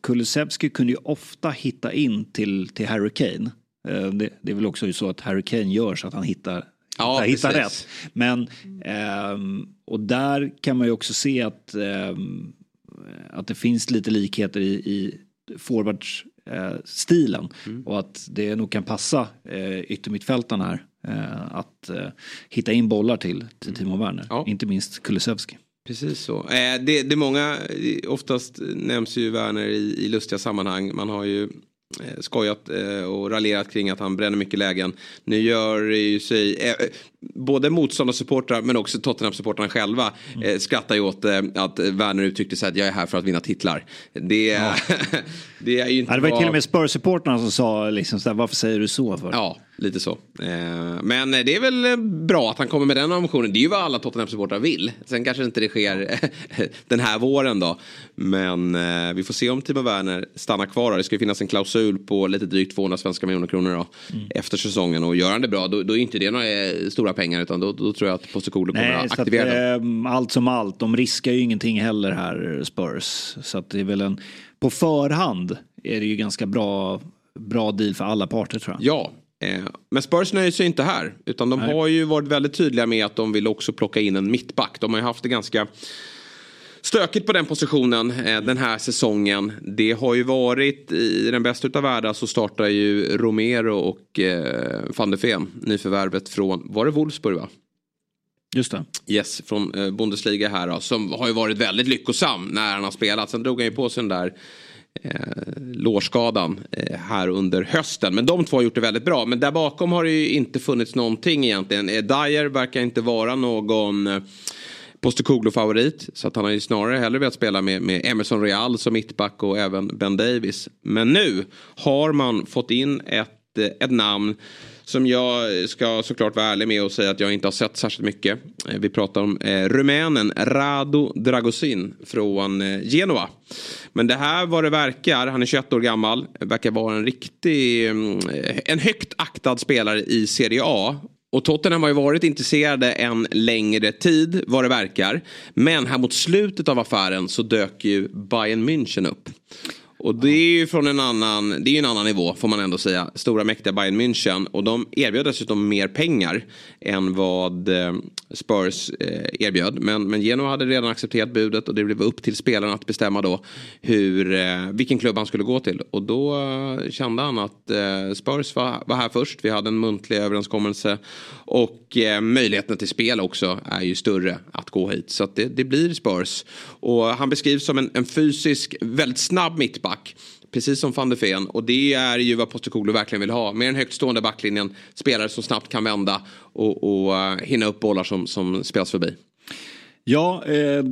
Kulusevski kunde ju ofta hitta in till, till Harry Kane. Eh, Det, det är väl också så att Harry Kane gör så att han hittar, Ja, hittar rätt. Men, ehm, och där kan man ju också se att, ehm, att det finns lite likheter i, i forwardsstilen Mm. och att det nog kan passa eh, yttermittfältarna här eh, att eh, hitta in bollar till, till Timo Werner. Ja. Inte minst Kulusevski. Precis så. Eh, det, det är många, eh, oftast nämns ju Werner i, i lustiga sammanhang. Man har ju eh, skojat eh, och raljerat kring att han bränner mycket lägen. Nu gör det ju sig, eh, eh, både motståndarsupportrar men också Tottenham-supportrarna själva eh, skrattar ju åt eh, att Werner uttryckte sig att jag är här för att vinna titlar. Det, det är ju inte Ja, det var ju till och med Spurs-supportrarna som sa liksom så här, varför säger du så för? Ja, lite så. Eh, Men det är väl eh, bra att han kommer med den ambitionen. Det är ju vad alla Tottenham-supportrar vill. Sen kanske inte det sker den här våren då. Men eh, vi får se om Timo Werner stannar kvar. Det ska ju finnas en klausul på lite drygt 200 svenska miljoner kronor då. efter säsongen. Och gör han det bra då, då är inte det några eh, stora pengar. Utan då, då tror jag att Postecoglou kommer Nej, att så att, aktivera dem. eh, allt som allt, de riskar ju ingenting heller här, Spurs. Så att det är väl en, på förhand är det ju ganska bra, bra deal för alla parter tror jag. Ja, eh, men Spurs nöjer sig inte här. Utan de har ju varit väldigt tydliga med att de vill också plocka in en mittback. De har ju haft det ganska stökigt på den positionen eh, den här säsongen. Det har ju varit i den bästa utav världar så startar ju Romero och eh, van de Ven nyförvärvet från, var det Wolfsburg va? Just det. Yes, från eh, Bundesliga här då, som har ju varit väldigt lyckosam när han har spelat. Sen drog han ju på sig den där eh, lårskadan eh, här under hösten. Men de två har gjort det väldigt bra. Men där bakom har det ju inte funnits någonting egentligen. Eh, Dyer verkar inte vara någon eh, Postecoglou-favorit. Så att han har ju snarare hellre velat spela med, med Emerson Real som mittback och även Ben Davis. Men nu har man fått in ett, eh, ett namn som jag ska såklart vara ärlig med och säga att jag inte har sett särskilt mycket. Eh, vi pratar om eh, rumänen Rado Dragosin från eh, Genoa. Men det här vad det verkar, han är 21 år gammal, verkar vara en riktig, mm, eh, en högt aktad spelare i Serie A. Och Tottenham har ju varit intresserade en längre tid vad det verkar. Men här mot slutet av affären så dök ju Bayern München upp. Och det är ju från en annan, det är en annan nivå får man ändå säga. Stora mäktiga Bayern München. Och de erbjöd dessutom mer pengar än vad eh, Spurs eh, erbjöd. Men, men Genoa hade redan accepterat budet och det blev upp till spelaren att bestämma då hur, eh, vilken klubb han skulle gå till. Och då kände han att Spurs var, var här först. Vi hade en muntlig överenskommelse. Och möjligheten till spel också är ju större att gå hit. Så att det, det blir Spurs. Och han beskrivs som en, en fysisk, väldigt snabb mittback. Precis som van de Ven. Och det är ju vad Postecoglou verkligen vill ha. Med den högt stående backlinjen. Spelare som snabbt kan vända och, och uh, hinna upp bollar som, som spelas förbi. Ja, eh,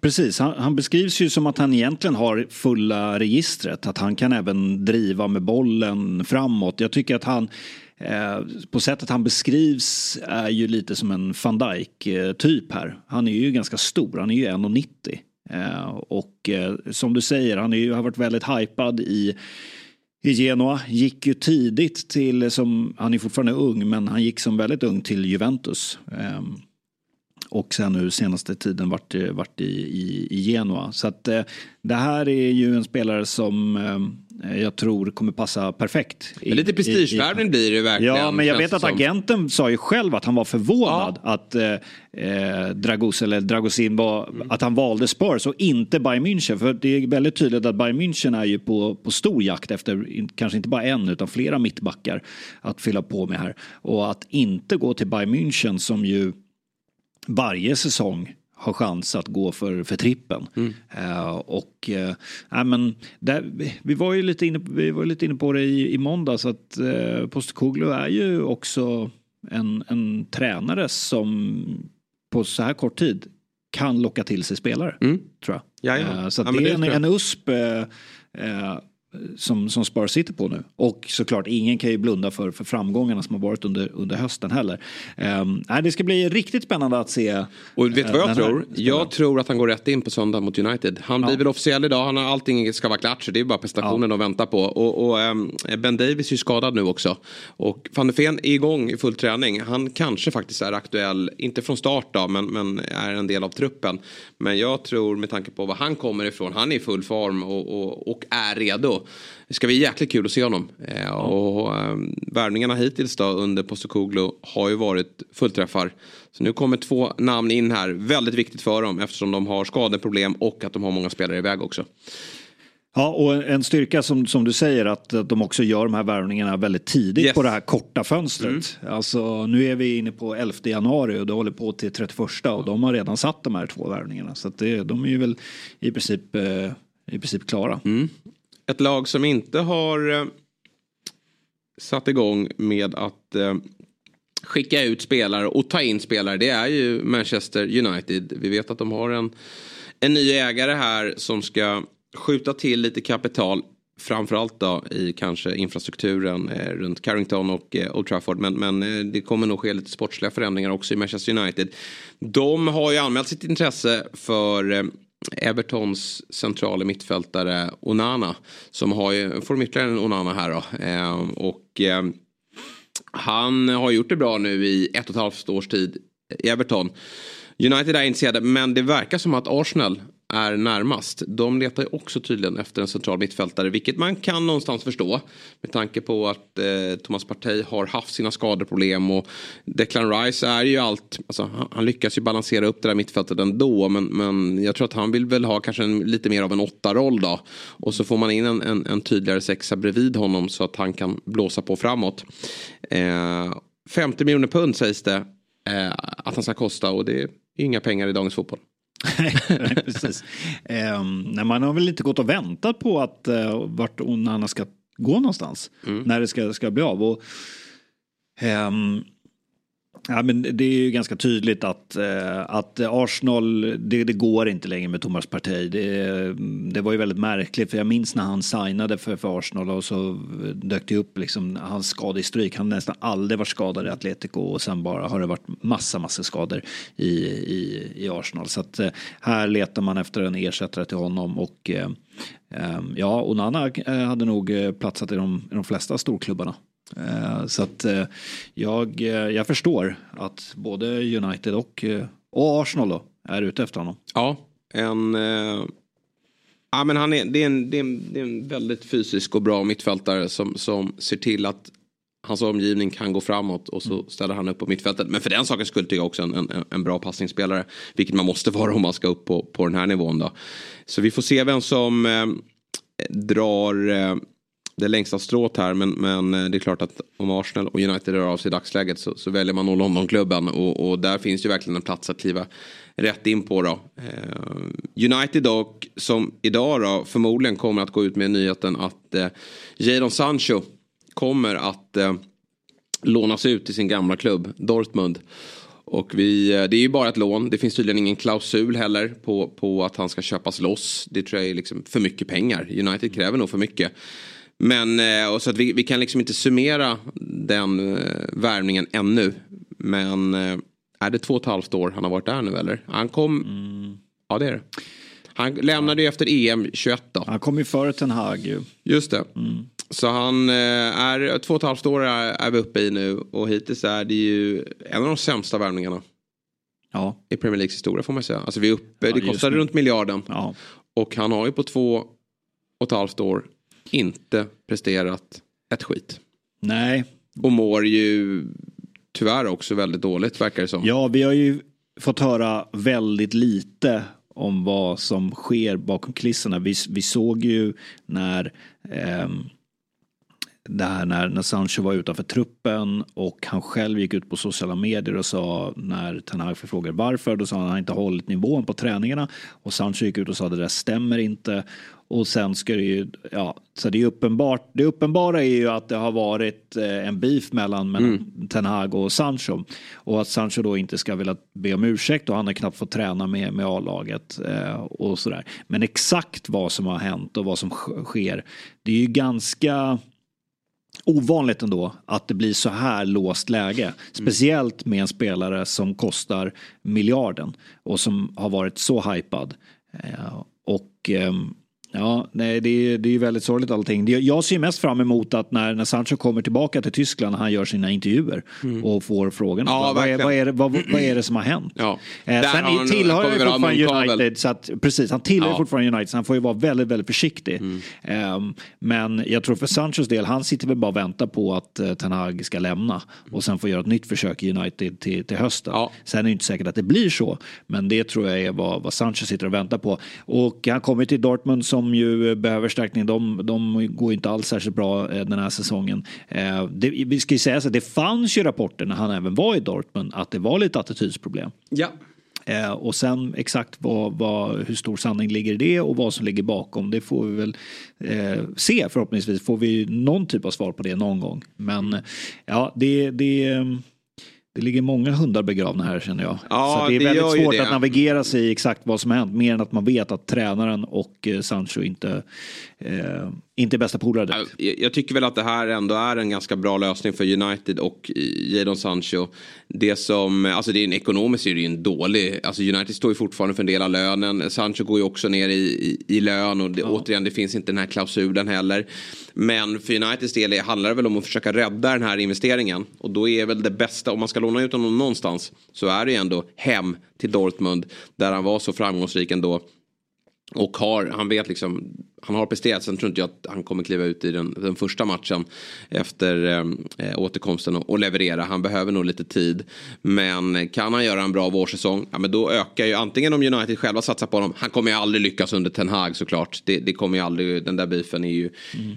precis. Han, han beskrivs ju som att han egentligen har fulla registret. Att han kan även driva med bollen framåt. Jag tycker att han eh, på sättet han beskrivs är ju lite som en van Dijk-typ eh, här. Han är ju ganska stor, han är ju 1,90. Eh, och eh, som du säger, han är ju, har varit väldigt hypad i i Genoa. Gick ju tidigt till, som, han är fortfarande ung, men han gick som väldigt ung till Juventus. Ehm, och sen nu senaste tiden varit, varit i, i, i Genoa. Så att eh, det här är ju en spelare som eh, jag tror kommer passa perfekt. I, lite prestigevärvning blir det verkligen. Ja, men jag vet att agenten sa ju själv att han var förvånad ja. att eh, eh, Dragos eller Dragosin var, mm. att han valde Spurs och inte Bayern München. För det är väldigt tydligt att Bayern München är ju på, på stor jakt efter, kanske inte bara en utan flera mittbackar att fylla på med här. Och att inte gå till Bayern München som ju varje säsong har chans att gå för, för trippen. Mm. Uh, och uh, men där, vi, var ju lite inne, vi var lite inne på det i, i måndags att uh, Postekoglu är ju också en, en tränare som på så här kort tid kan locka till sig spelare. Mm. Tror jag. Uh, så ja, det är en, en USP som, som Spurs sitter på nu. Och såklart, ingen kan ju blunda för, för framgångarna som har varit under, under hösten heller. Um, nej, det ska bli riktigt spännande att se. Och vet du vad jag tror? Jag tror att han går rätt in på söndag mot United. Han ja. blir väl officiell idag, han har allting ska vara klart så det är bara prestationen ja. de väntar på. Och, och um, Ben Davis är ju skadad nu också. Och van de Ven är igång i full träning. Han kanske faktiskt är aktuell, inte från start då, men, men är en del av truppen. Men jag tror med tanke på var han kommer ifrån, han är i full form och, och, och är redo. Det ska bli jäkligt kul att se honom. Eh. Och um, värvningarna hittills då under Postekoglu har ju varit fullträffar. Så nu kommer två namn in här. Väldigt viktigt för dem eftersom de har skadeproblem och att de har många spelare iväg också. Ja, och en styrka som, som du säger att de också gör de här värvningarna väldigt tidigt yes. på det här korta fönstret. Mm. Alltså nu är vi inne på 11 januari och det håller på till 31 och de har redan satt de här två värvningarna. Så att det, de är ju väl i princip, eh, i princip klara. Mm. Ett lag som inte har eh, satt igång med att eh, skicka ut spelare och ta in spelare det är ju Manchester United. Vi vet att de har en, en ny ägare här som ska skjuta till lite kapital. Framförallt då i kanske infrastrukturen eh, runt Carrington och eh, Old Trafford. Men, men eh, det kommer nog ske lite sportsliga förändringar också i Manchester United. De har ju anmält sitt intresse för eh, Evertons centrala mittfältare Onana. Som har ju, får de ytterligare en Onana här då. Eh, och eh, han har gjort det bra nu i ett och ett halvt års tid i Everton. United är intresserade men det verkar som att Arsenal är närmast. De letar ju också tydligen efter en central mittfältare, vilket man kan någonstans förstå. Med tanke på att eh, Thomas Partey har haft sina skadeproblem och Declan Rice är ju allt, alltså, han, han, lyckas ju balansera upp det där mittfältet ändå. Men, men jag tror att han vill väl ha kanske en, lite mer av en åtta-roll då. Och så får man in en, en, en, tydligare sexa bredvid honom så att han kan blåsa på framåt. Eh, 50 miljoner pund sägs det eh, att han ska kosta och det är inga pengar i dagens fotboll. Nej, precis. Um, man har väl inte gått och väntat på att uh, vart Onana ska gå någonstans. Mm. När det ska, ska bli av. Och, um, Ja, men det är ju ganska tydligt att, eh, att Arsenal, det, det går inte längre med Thomas Partey. Det, det var ju väldigt märkligt för jag minns när han signade för, för Arsenal och så dök det upp liksom hans skadestryk. Han har nästan aldrig varit skadad i Atletico och sen bara har det varit massa, massa skador i, i, i Arsenal. Så att eh, här letar man efter en ersättare till honom och eh, eh ja, Onana eh, hade nog eh, platsat i de, i de flesta storklubbarna. Eh, så att eh, jag, eh, jag förstår att både United och, och Arsenal då är ute efter honom. Ja, en... Ja, men han är, det, är en, det, är en, det är en väldigt fysisk och bra mittfältare som, som ser till att hans omgivning kan gå framåt och så mm. ställer han upp på mittfältet. Men för den saken skulle jag också en, en, en, bra passningsspelare. Vilket man måste vara om man ska upp på, på den här nivån då. Så vi får se vem som eh, drar eh, det längsta strået här. Men, men eh, det är klart att om Arsenal och United rör av sig i dagsläget så, så väljer man nog Londonklubben. Och, och där finns ju verkligen en plats att kliva rätt in på då. Eh, United dock som idag då förmodligen kommer att gå ut med nyheten att eh, Jadon Sancho kommer att eh, lånas ut till sin gamla klubb Dortmund. Och vi, eh, det är ju bara ett lån. Det finns tydligen ingen klausul heller på, på att han ska köpas loss. Det tror jag är liksom för mycket pengar. United kräver nog för mycket. Men eh, och så att vi, vi kan liksom inte summera den eh, värvningen ännu. Men eh, är det två och ett halvt år han har varit där nu eller? Han kom, ja det är det. Han lämnade ju efter EM 21 då. Han kom ju före Ten Hag ju. Just det. Så han är två och ett halvt år är, är vi uppe i nu och hittills är det ju en av de sämsta värvningarna Ja. i Premier Leagues historia får man säga. Alltså vi är uppe, Ja, det kostade runt miljarden. Ja. Och han har ju på två och ett halvt år inte presterat ett skit. Nej, Och mår ju tyvärr också väldigt dåligt verkar det som. Ja, vi har ju fått höra väldigt lite om vad som sker bakom kulisserna. Vi, vi såg ju när ehm, det här när, när Sancho var utanför truppen och han själv gick ut på sociala medier och sa när Ten Hag förfrågade varför, då sa han att han inte hållit nivån på träningarna och Sancho gick ut och sa att det där stämmer inte. Och sen ska det ju, ja, så det är uppenbart. Det uppenbara är ju att det har varit eh, en beef mellan, mellan Ten Hag och Sancho. Och att Sancho då inte ska vilja be om ursäkt och han har knappt fått träna med, med A-laget eh, och sådär. Men exakt vad som har hänt och vad som sk- sker, det är ju ganska ovanligt ändå att det blir så här låst läge. Speciellt med en spelare som kostar miljarden och som har varit så hypad. Eh, och ehm, Ja, nej, det är, det är väldigt sorgligt allting. Jag ser mest fram emot att när, när Sancho kommer tillbaka till Tyskland och han gör sina intervjuer och får frågorna. Ja, vad, är, vad, är vad, vad är det som har hänt? Ja. Eh, sen han- tillhör han fortfarande. United, så att, precis, han tillhör Ja. fortfarande United så han får ju vara väldigt, väldigt försiktig. Mm. Ehm, men jag tror för Sanchos del, han sitter väl bara och väntar på att uh, Ten Hag ska lämna och sen få göra ett nytt försök i United till, till hösten. Ja. Sen är det inte säkert att det blir så, men det tror jag är vad, vad Sancho sitter och väntar på. Och han kommer till Dortmund som ju eh, behöver förstärkning. De, de går ju inte alls särskilt bra eh, den här säsongen. Eh, det, vi ska ju säga så att det fanns ju rapporter när han även var i Dortmund att det var lite attitydsproblem. Ja. Eh, och sen exakt vad, vad, hur stor sanning ligger i det och vad som ligger bakom det får vi väl eh, se. Förhoppningsvis får vi någon typ av svar på det någon gång. Men ja, det, det, det ligger många hundar begravna här känner jag. Ja, Så det är det väldigt svårt att navigera sig i exakt vad som har hänt. Mer än att man vet att tränaren och eh, Sancho inte, eh, inte bästa polare direkt. Jag, jag tycker väl att det här ändå är en ganska bra lösning för United och Jadon Sancho. Det som, alltså det är en ekonomiskt är det ju en dålig, alltså United står ju fortfarande för en del av lönen. Sancho går ju också ner i, i, i lön och det, återigen det finns inte den här klausulen heller. Men för Uniteds del handlar det väl om att försöka rädda den här investeringen. Och då är väl det bästa, om man ska låna ut honom någonstans, så är det ju ändå hem till Dortmund. Där han var så framgångsrik ändå. Och har, han vet liksom, han har presterat. Sen tror inte jag att han kommer kliva ut i den, den första matchen efter eh, återkomsten och, och leverera. Han behöver nog lite tid. Men kan han göra en bra vårsäsong, ja men då ökar ju antingen om United själva satsar på honom. Han kommer ju aldrig lyckas under Ten Hag såklart. Det, det kommer ju aldrig, den där beefen är ju,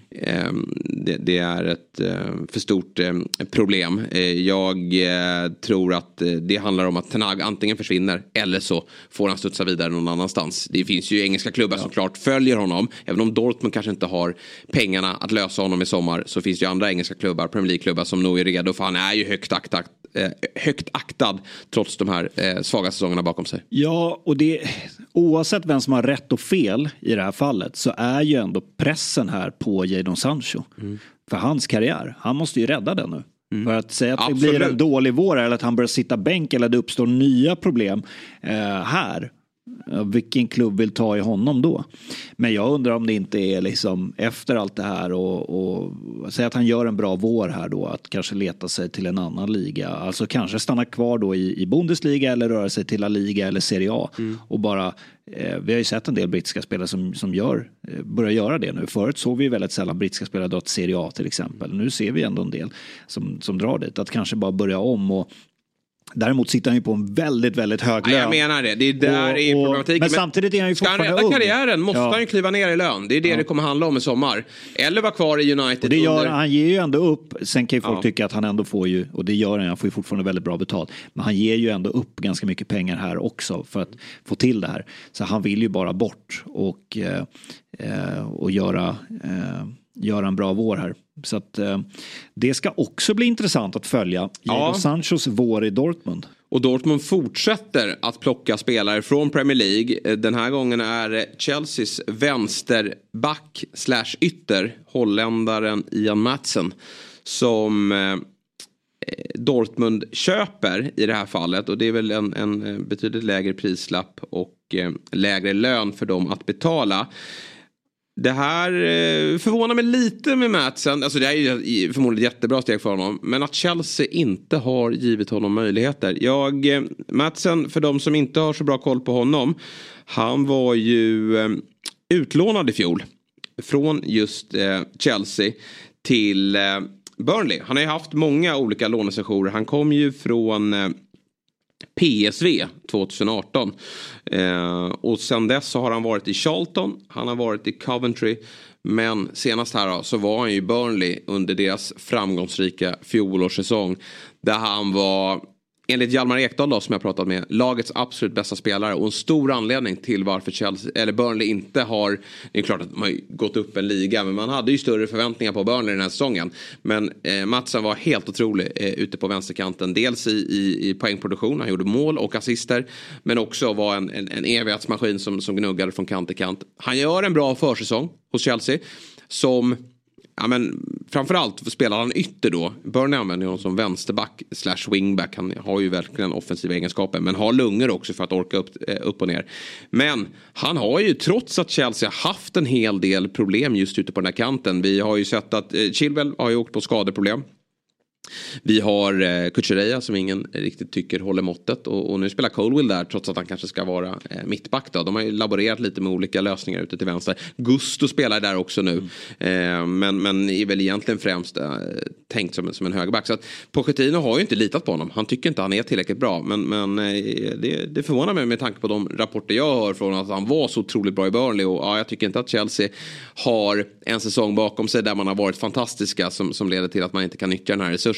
eh, det, det är ett eh, för stort eh, problem. Eh, jag eh, tror att det handlar om att Ten Hag antingen försvinner eller så får han studsa vidare någon annanstans. Det finns ju engelska klubbar som klart följer honom. Även om Dortmund kanske inte har pengarna att lösa honom i sommar så finns det ju andra engelska klubbar, Premier League-klubbar som nog är redo för han är ju högt aktad, eh, högt aktad trots de här eh, svaga säsongerna bakom sig. Ja, och det, oavsett vem som har rätt och fel i det här fallet så är ju ändå pressen här på Jadon Sancho. Mm. För hans karriär. Han måste ju rädda den nu. För att säga att det Absolut. blir en dålig vår eller att han börjar sitta bänk eller att det uppstår nya problem eh, här. Vilken klubb vill ta i honom då? Men jag undrar om det inte är liksom efter allt det här och, och säg att han gör en bra vår här då att kanske leta sig till en annan liga. Alltså kanske stanna kvar då i, i Bundesliga eller röra sig till La Liga eller Serie A. Och bara, eh, vi har ju sett en del brittiska spelare som, som gör, eh, börjar göra det nu. Förut såg vi väldigt sällan brittiska spelare dra till Serie A till exempel. Nu ser vi ändå en del som, som drar dit. Att kanske bara börja om och Däremot sitter han ju på en väldigt, väldigt hög Ja, lön. jag menar det. Det är där Och- är problematiken. Men samtidigt är han ju Ska han fortfarande rädda ung. karriären måste Ja. han ju kliva ner i lön. Det är det det kommer handla om i sommar. Eller vara kvar i United Och det gör, under... han ger ju ändå upp. Sen kan ju folk Ja. tycka att han ändå får ju, och det gör han, han får ju fortfarande väldigt bra betalt. Men han ger ju ändå upp ganska mycket pengar här också för att få till det här. Så han vill ju bara bort och, eh, eh, och göra, eh, göra en bra vår här. Så att eh, det ska också bli intressant att följa Ja. Jadon Sanchos vår i Dortmund. Och Dortmund fortsätter att plocka spelare från Premier League. Eh, den här gången är Chelseas vänsterback slash ytter, holländaren Ian Matsen, som eh, Dortmund köper i det här fallet. Och det är väl en, en betydligt lägre prislapp och lägre lön för dem att betala. Det här eh, förvånar mig lite med Matsen. Alltså det här är ju förmodligen ett jättebra steg för honom. Men att Chelsea inte har givit honom möjligheter. Jag, eh, Matsen, för de som inte har så bra koll på honom. Han var ju eh, utlånad i fjol. Från just Chelsea till Burnley. Han har ju haft många olika lånesessioner. Han kom ju från PSV 2018. Eh, och sen dess så har han varit i Charlton, han har varit i Coventry. Men senast här då, så var han ju i Burnley under deras framgångsrika fjolårssäsong. Där han var enligt Hjalmar Ekdal då, som jag pratat med, lagets absolut bästa spelare och en stor anledning till varför Chelsea, eller Burnley inte har, det är klart att man har gått upp en liga, men man hade ju större förväntningar på Burnley den här säsongen. Men eh, Matsen var helt otrolig eh, ute på vänsterkanten, dels i, i, i poängproduktion, han gjorde mål och assister, men också var en, en, en evighetsmaskin som, som gnuggade från kant till kant. Han gör en bra försäsong hos Chelsea, som ja, men framförallt spelar han ytter då. Burnley använder honom som vänsterback slash wingback. Han har ju verkligen offensiva egenskaper. Men har lungor också för att orka upp, eh, upp och ner. Men han har ju trots att Chelsea har haft en hel del problem just ute på den här kanten. Vi har ju sett att eh, Chilwell har ju åkt på skadeproblem. Vi har eh, Kuchereya som ingen riktigt tycker håller måttet och, och, nu spelar Colwill där trots att han kanske ska vara eh, mittback. Då. De har ju laborerat lite med olika lösningar ute till vänster. Gusto spelar där också nu. Mm. Eh, men, men är väl egentligen främst eh, tänkt som, som en högerback. Så att Pochettino har ju inte litat på honom. Han tycker inte han är tillräckligt bra. Men, men eh, det, det förvånar mig med tanke på de rapporter jag hör från att han var så otroligt bra i Burnley. Och ja, jag tycker inte att Chelsea har en säsong bakom sig där man har varit fantastiska som, som leder till att man inte kan nyttja den här resursen.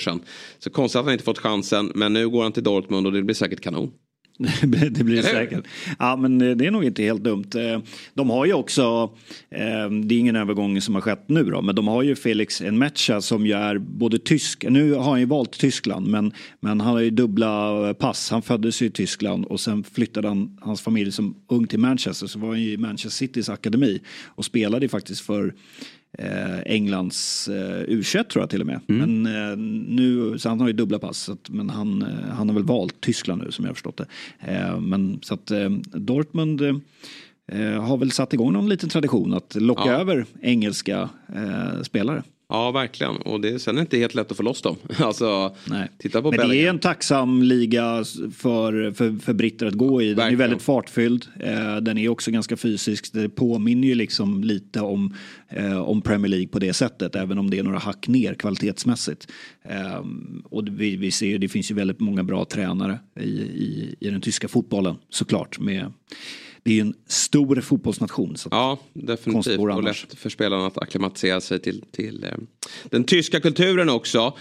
Så konstigt att han inte fått chansen. Men nu går han till Dortmund och det blir säkert kanon. det blir det säkert. Ja men det är nog inte helt dumt. Eh, de har ju också, eh, det är ingen övergång som har skett nu då, men de har ju Felix Enmecha som ju är både tysk, nu har han ju valt Tyskland men, men han har ju dubbla pass. Han föddes ju i Tyskland och sen flyttade han, hans familj som ung till Manchester så var han ju i Manchester Citys akademi och spelade ju faktiskt för eh, Englands eh, u tror jag till och med. Mm. Men eh, nu, så han har ju dubbla pass, att, men han, eh, han har väl valt Tyskland nu som jag har förstått det. Eh, men så att eh, Dortmund eh, har väl satt igång någon liten tradition att locka ja. över engelska spelare. Ja, verkligen. Och det, sen är det inte helt lätt att få loss dem. Alltså, Nej. titta på Men Bellingham. det är en tacksam liga för, för, för britter att gå i. Den verkligen. är väldigt fartfylld. Eh, den är också ganska fysisk. Det påminner ju liksom lite om, eh, om Premier League på det sättet. Även om det är några hack ner kvalitetsmässigt. Eh, och vi, vi ser det finns ju väldigt många bra tränare i, i, i den tyska fotbollen såklart. Med, det är ju en stor fotbollsnation. Så ja, definitivt. Och lätt för spelarna att acklimatisera sig till, till eh, den tyska kulturen också.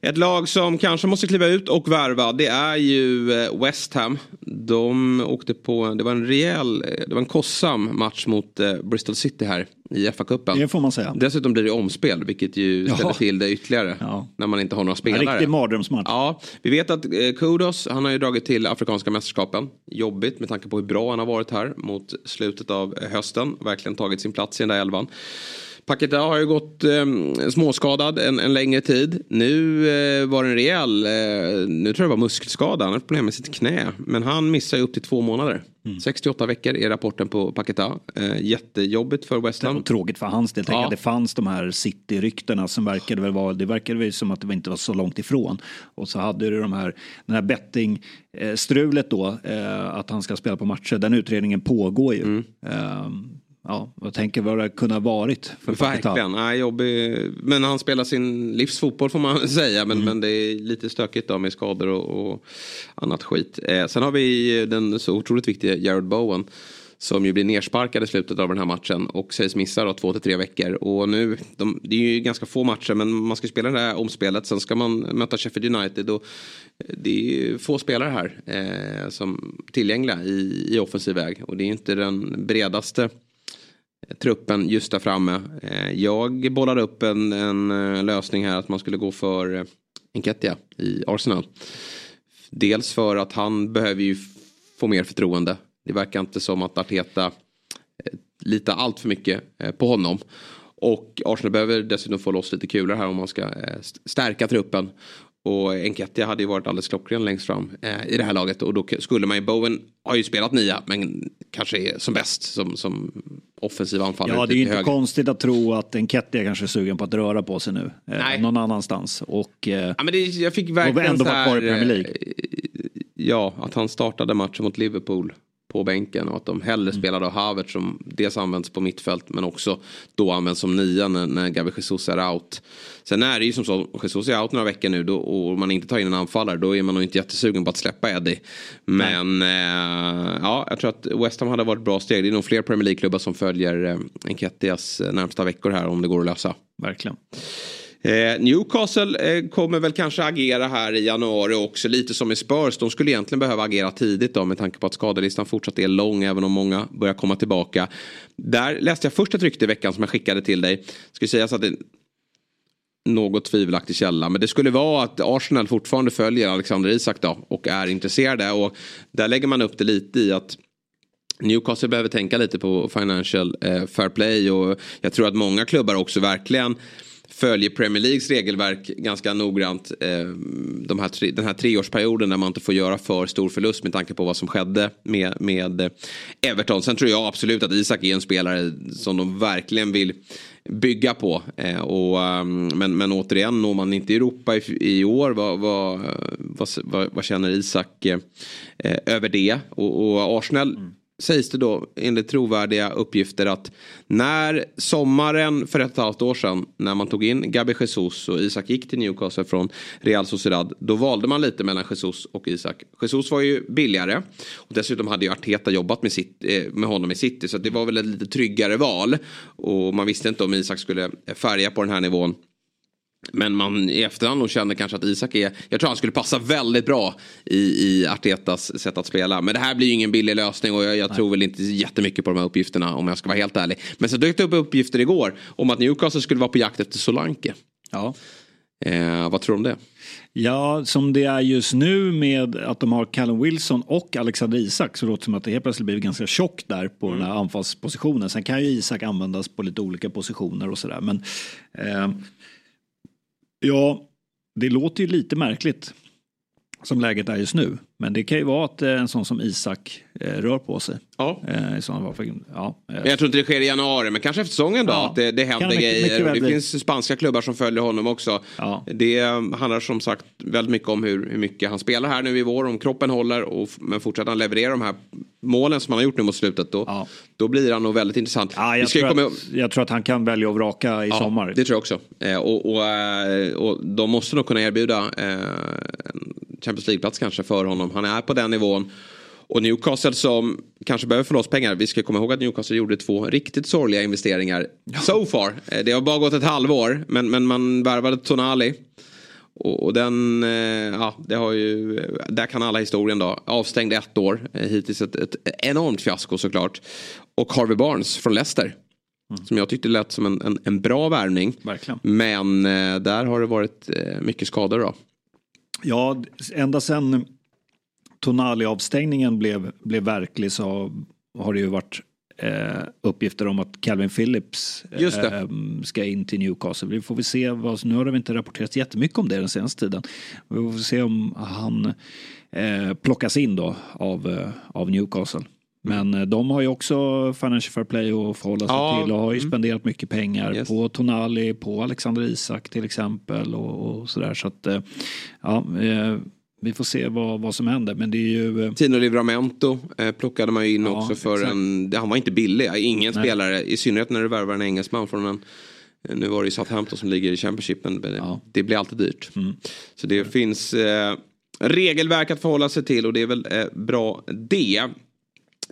Ett lag som kanske måste kliva ut och värva det är ju eh, West Ham. De åkte på, det var en rejäl, eh, det var en kostsam match mot eh, Bristol City här i FA-cupen. Det får man säga. Dessutom blir det omspel vilket ju ställer ja. till det ytterligare. Ja. När man inte har några spelare. En riktig mardrömsmatch. Ja, vi vet att Kudos, han har ju dragit till Afrikanska mästerskapen. Jobbigt med tanke på hur bra han har varit här mot slutet av hösten. Verkligen tagit sin plats i den där elvan. Paketa har ju gått eh, småskadad en, en, längre tid. Nu eh, var det en rejäl, eh, nu tror jag det var muskelskada, han har problem med sitt knä. Men han missar ju upp till två månader. Mm. 68 veckor är rapporten på Paketa. Eh, jättejobbigt för West Ham. Tråkigt för hans del. Ja. Det fanns de här City-ryktena som verkade väl vara, det verkade väl som att det inte var så långt ifrån. Och så hade du de här, den här betting-strulet då, eh, att han ska spela på matcher. Den utredningen pågår ju. Mm. Ja, jag tänker vad det kunde ha varit. För Verkligen, nej, jobbig. men han spelar sin livsfotboll får man säga. Men, mm. men det är lite stökigt då med skador och, och annat skit. Eh, sen har vi den så otroligt viktiga Jared Bowen. Som ju blir nersparkad i slutet av den här matchen och sägs missa då två till tre veckor. Och nu, de, det är ju ganska få matcher men man ska spela det här omspelet. Sen ska man möta Sheffield United. Och det är ju få spelare här eh, som tillgängliga i, i offensiv väg. Och det är inte den bredaste truppen just där framme. Eh, jag bollade upp en, en eh, lösning här att man skulle gå för eh, Enketia i Arsenal. dels för att han behöver ju få mer förtroende. Det verkar inte som att Arteta litar allt för mycket på honom. Och Arsenal behöver dessutom få loss lite kulor här om man ska stärka truppen. Och Enketia hade ju varit alldeles klockren längst fram eh, i det här laget. Och då skulle man ju, Bowen har ju spelat nia men kanske är som bäst som, som offensiv anfallare. Ja, det är ju inte höger. konstigt att tro att Enketia kanske är sugen på att röra på sig nu. Eh, någon annanstans. Och, eh, Ja, men det, jag fick verkligen ändå så vara kvar i Premier League. eh, Ja, att han startade matchen mot Liverpool på bänken och att de hellre Mm. spelade av Havertz som dels används på mittfält men också då används som nia när, när Gabi Jesus är out. Sen är det ju som så, Jesus är out några veckor nu då, och man inte tar in en anfallare då är man nog inte jättesugen på att släppa Eddie. Men eh, ja, jag tror att West Ham hade varit bra steg. Det är nog fler Premier League-klubbar som följer eh, Enketias eh, närmsta veckor här om det går att lösa. Verkligen. Eh, Newcastle eh, kommer väl kanske agera här i januari också. Lite som i Spurs. De skulle egentligen behöva agera tidigt då med tanke på att skadelistan fortsatt är lång även om många börjar komma tillbaka. Där läste jag först ett rykte i veckan som jag skickade till dig. Ska sägas att det något tvivelaktig källa. Men det skulle vara att Arsenal fortfarande följer Alexander Isak då och är intresserade. Och där lägger man upp det lite i att Newcastle behöver tänka lite på financial eh, fair play och jag tror att många klubbar också verkligen följer Premier Leagues regelverk ganska noggrant. Eh, de här tre, den här treårsperioden där man inte får göra för stor förlust med tanke på vad som skedde med, med Everton. Sen tror jag absolut att Isak är en spelare som de verkligen vill bygga på. Eh, och, ehm, men, men återigen, når man inte Europa i, i år, vad, vad, vad, vad, vad känner Isak eh, över det? Och, och Arsenal mm sägs det då enligt trovärdiga uppgifter att när sommaren för ett och ett halvt år sedan när man tog in Gabi Jesus och Isak gick till Newcastle från Real Sociedad då valde man lite mellan Jesus och Isak. Jesus var ju billigare och dessutom hade ju Arteta jobbat med, sitt, eh, med honom i City så det var väl ett lite tryggare val och man visste inte om Isak skulle färga på den här nivån. Men man i efterhand nog känner kanske att Isak är, jag tror han skulle passa väldigt bra i, i Artetas sätt att spela. Men det här blir ju ingen billig lösning och jag, jag tror väl inte jättemycket på de här uppgifterna om jag ska vara helt ärlig. Men så dök det upp uppgifter igår om att Newcastle skulle vara på jakt efter Solanke. Ja. Eh, vad tror du om det? Ja, som det är just nu med att de har Callum Wilson och Alexander Isak så låter det som att det helt plötsligt blivit ganska tjockt där på den här anfallspositionen. Sen kan ju Isak användas på lite olika positioner och sådär. Men eh, ja, det låter ju lite märkligt som läget är just nu. Men det kan ju vara att eh, en sån som Isak eh, rör på sig. Ja. Eh, I sådana fall. Ja, Men jag tror inte det sker i januari, men kanske efter säsongen då. Ja. Att det, det händer mycket- mycket grejer. Och det bli. finns spanska klubbar som följer honom också. Ja. Det handlar som sagt väldigt mycket om hur, hur mycket han spelar här nu i vår. Om kroppen håller, och, men fortsätter han leverera de här målen som han har gjort nu mot slutet. Då, Ja. då blir han nog väldigt intressant. ja, jag, tror komma att, jag tror att han kan välja att vraka i Ja, sommar. Det tror jag också. Eh, och, och, och de måste nog kunna erbjuda eh, en Champions League-plats kanske för honom. Han är på den nivån. Och Newcastle som kanske behöver få loss pengar. Vi ska komma ihåg att Newcastle gjorde två riktigt sorgliga investeringar. So far. Eh, Det har bara gått ett halvår. Men, men man värvade Tonali. Och, och den, eh, ja, det har ju, där kan alla historien då. Avstängd ett år. Eh, Hittills ett, ett enormt fiasko såklart. Och Harvey Barnes från Leicester. Som jag tyckte lät som en, en, en bra värvning. Verkligen. Men där har det varit mycket skador då. Ja, ända sedan Tonali-avstängningen blev, blev verklig så har det ju varit eh, uppgifter om att Calvin Phillips eh, ska in till Newcastle. Vi får väl se, vad, nu har det inte rapporterats jättemycket om det den senaste tiden. Vi får se om han eh, plockas in då av, eh, av Newcastle. Men eh, de har ju också Financial Fair Play att förhålla sig Ja, till och har ju mm. spenderat mycket pengar Yes. på Tonali, på Alexander Isak till exempel och, och sådär. Så att eh, ja, eh, vi får se vad, vad som händer. Men det är ju Tino Livramento eh, plockade man ju in Ja, också för exakt. en, det- han var inte billig. Ingen Nej. spelare, i synnerhet när du värvar en engelsman från en nu var det ju Southampton som ligger i Championship men Ja. det blir alltid dyrt. Mm. Så det finns eh, regelverk att förhålla sig till och det är väl eh, bra det.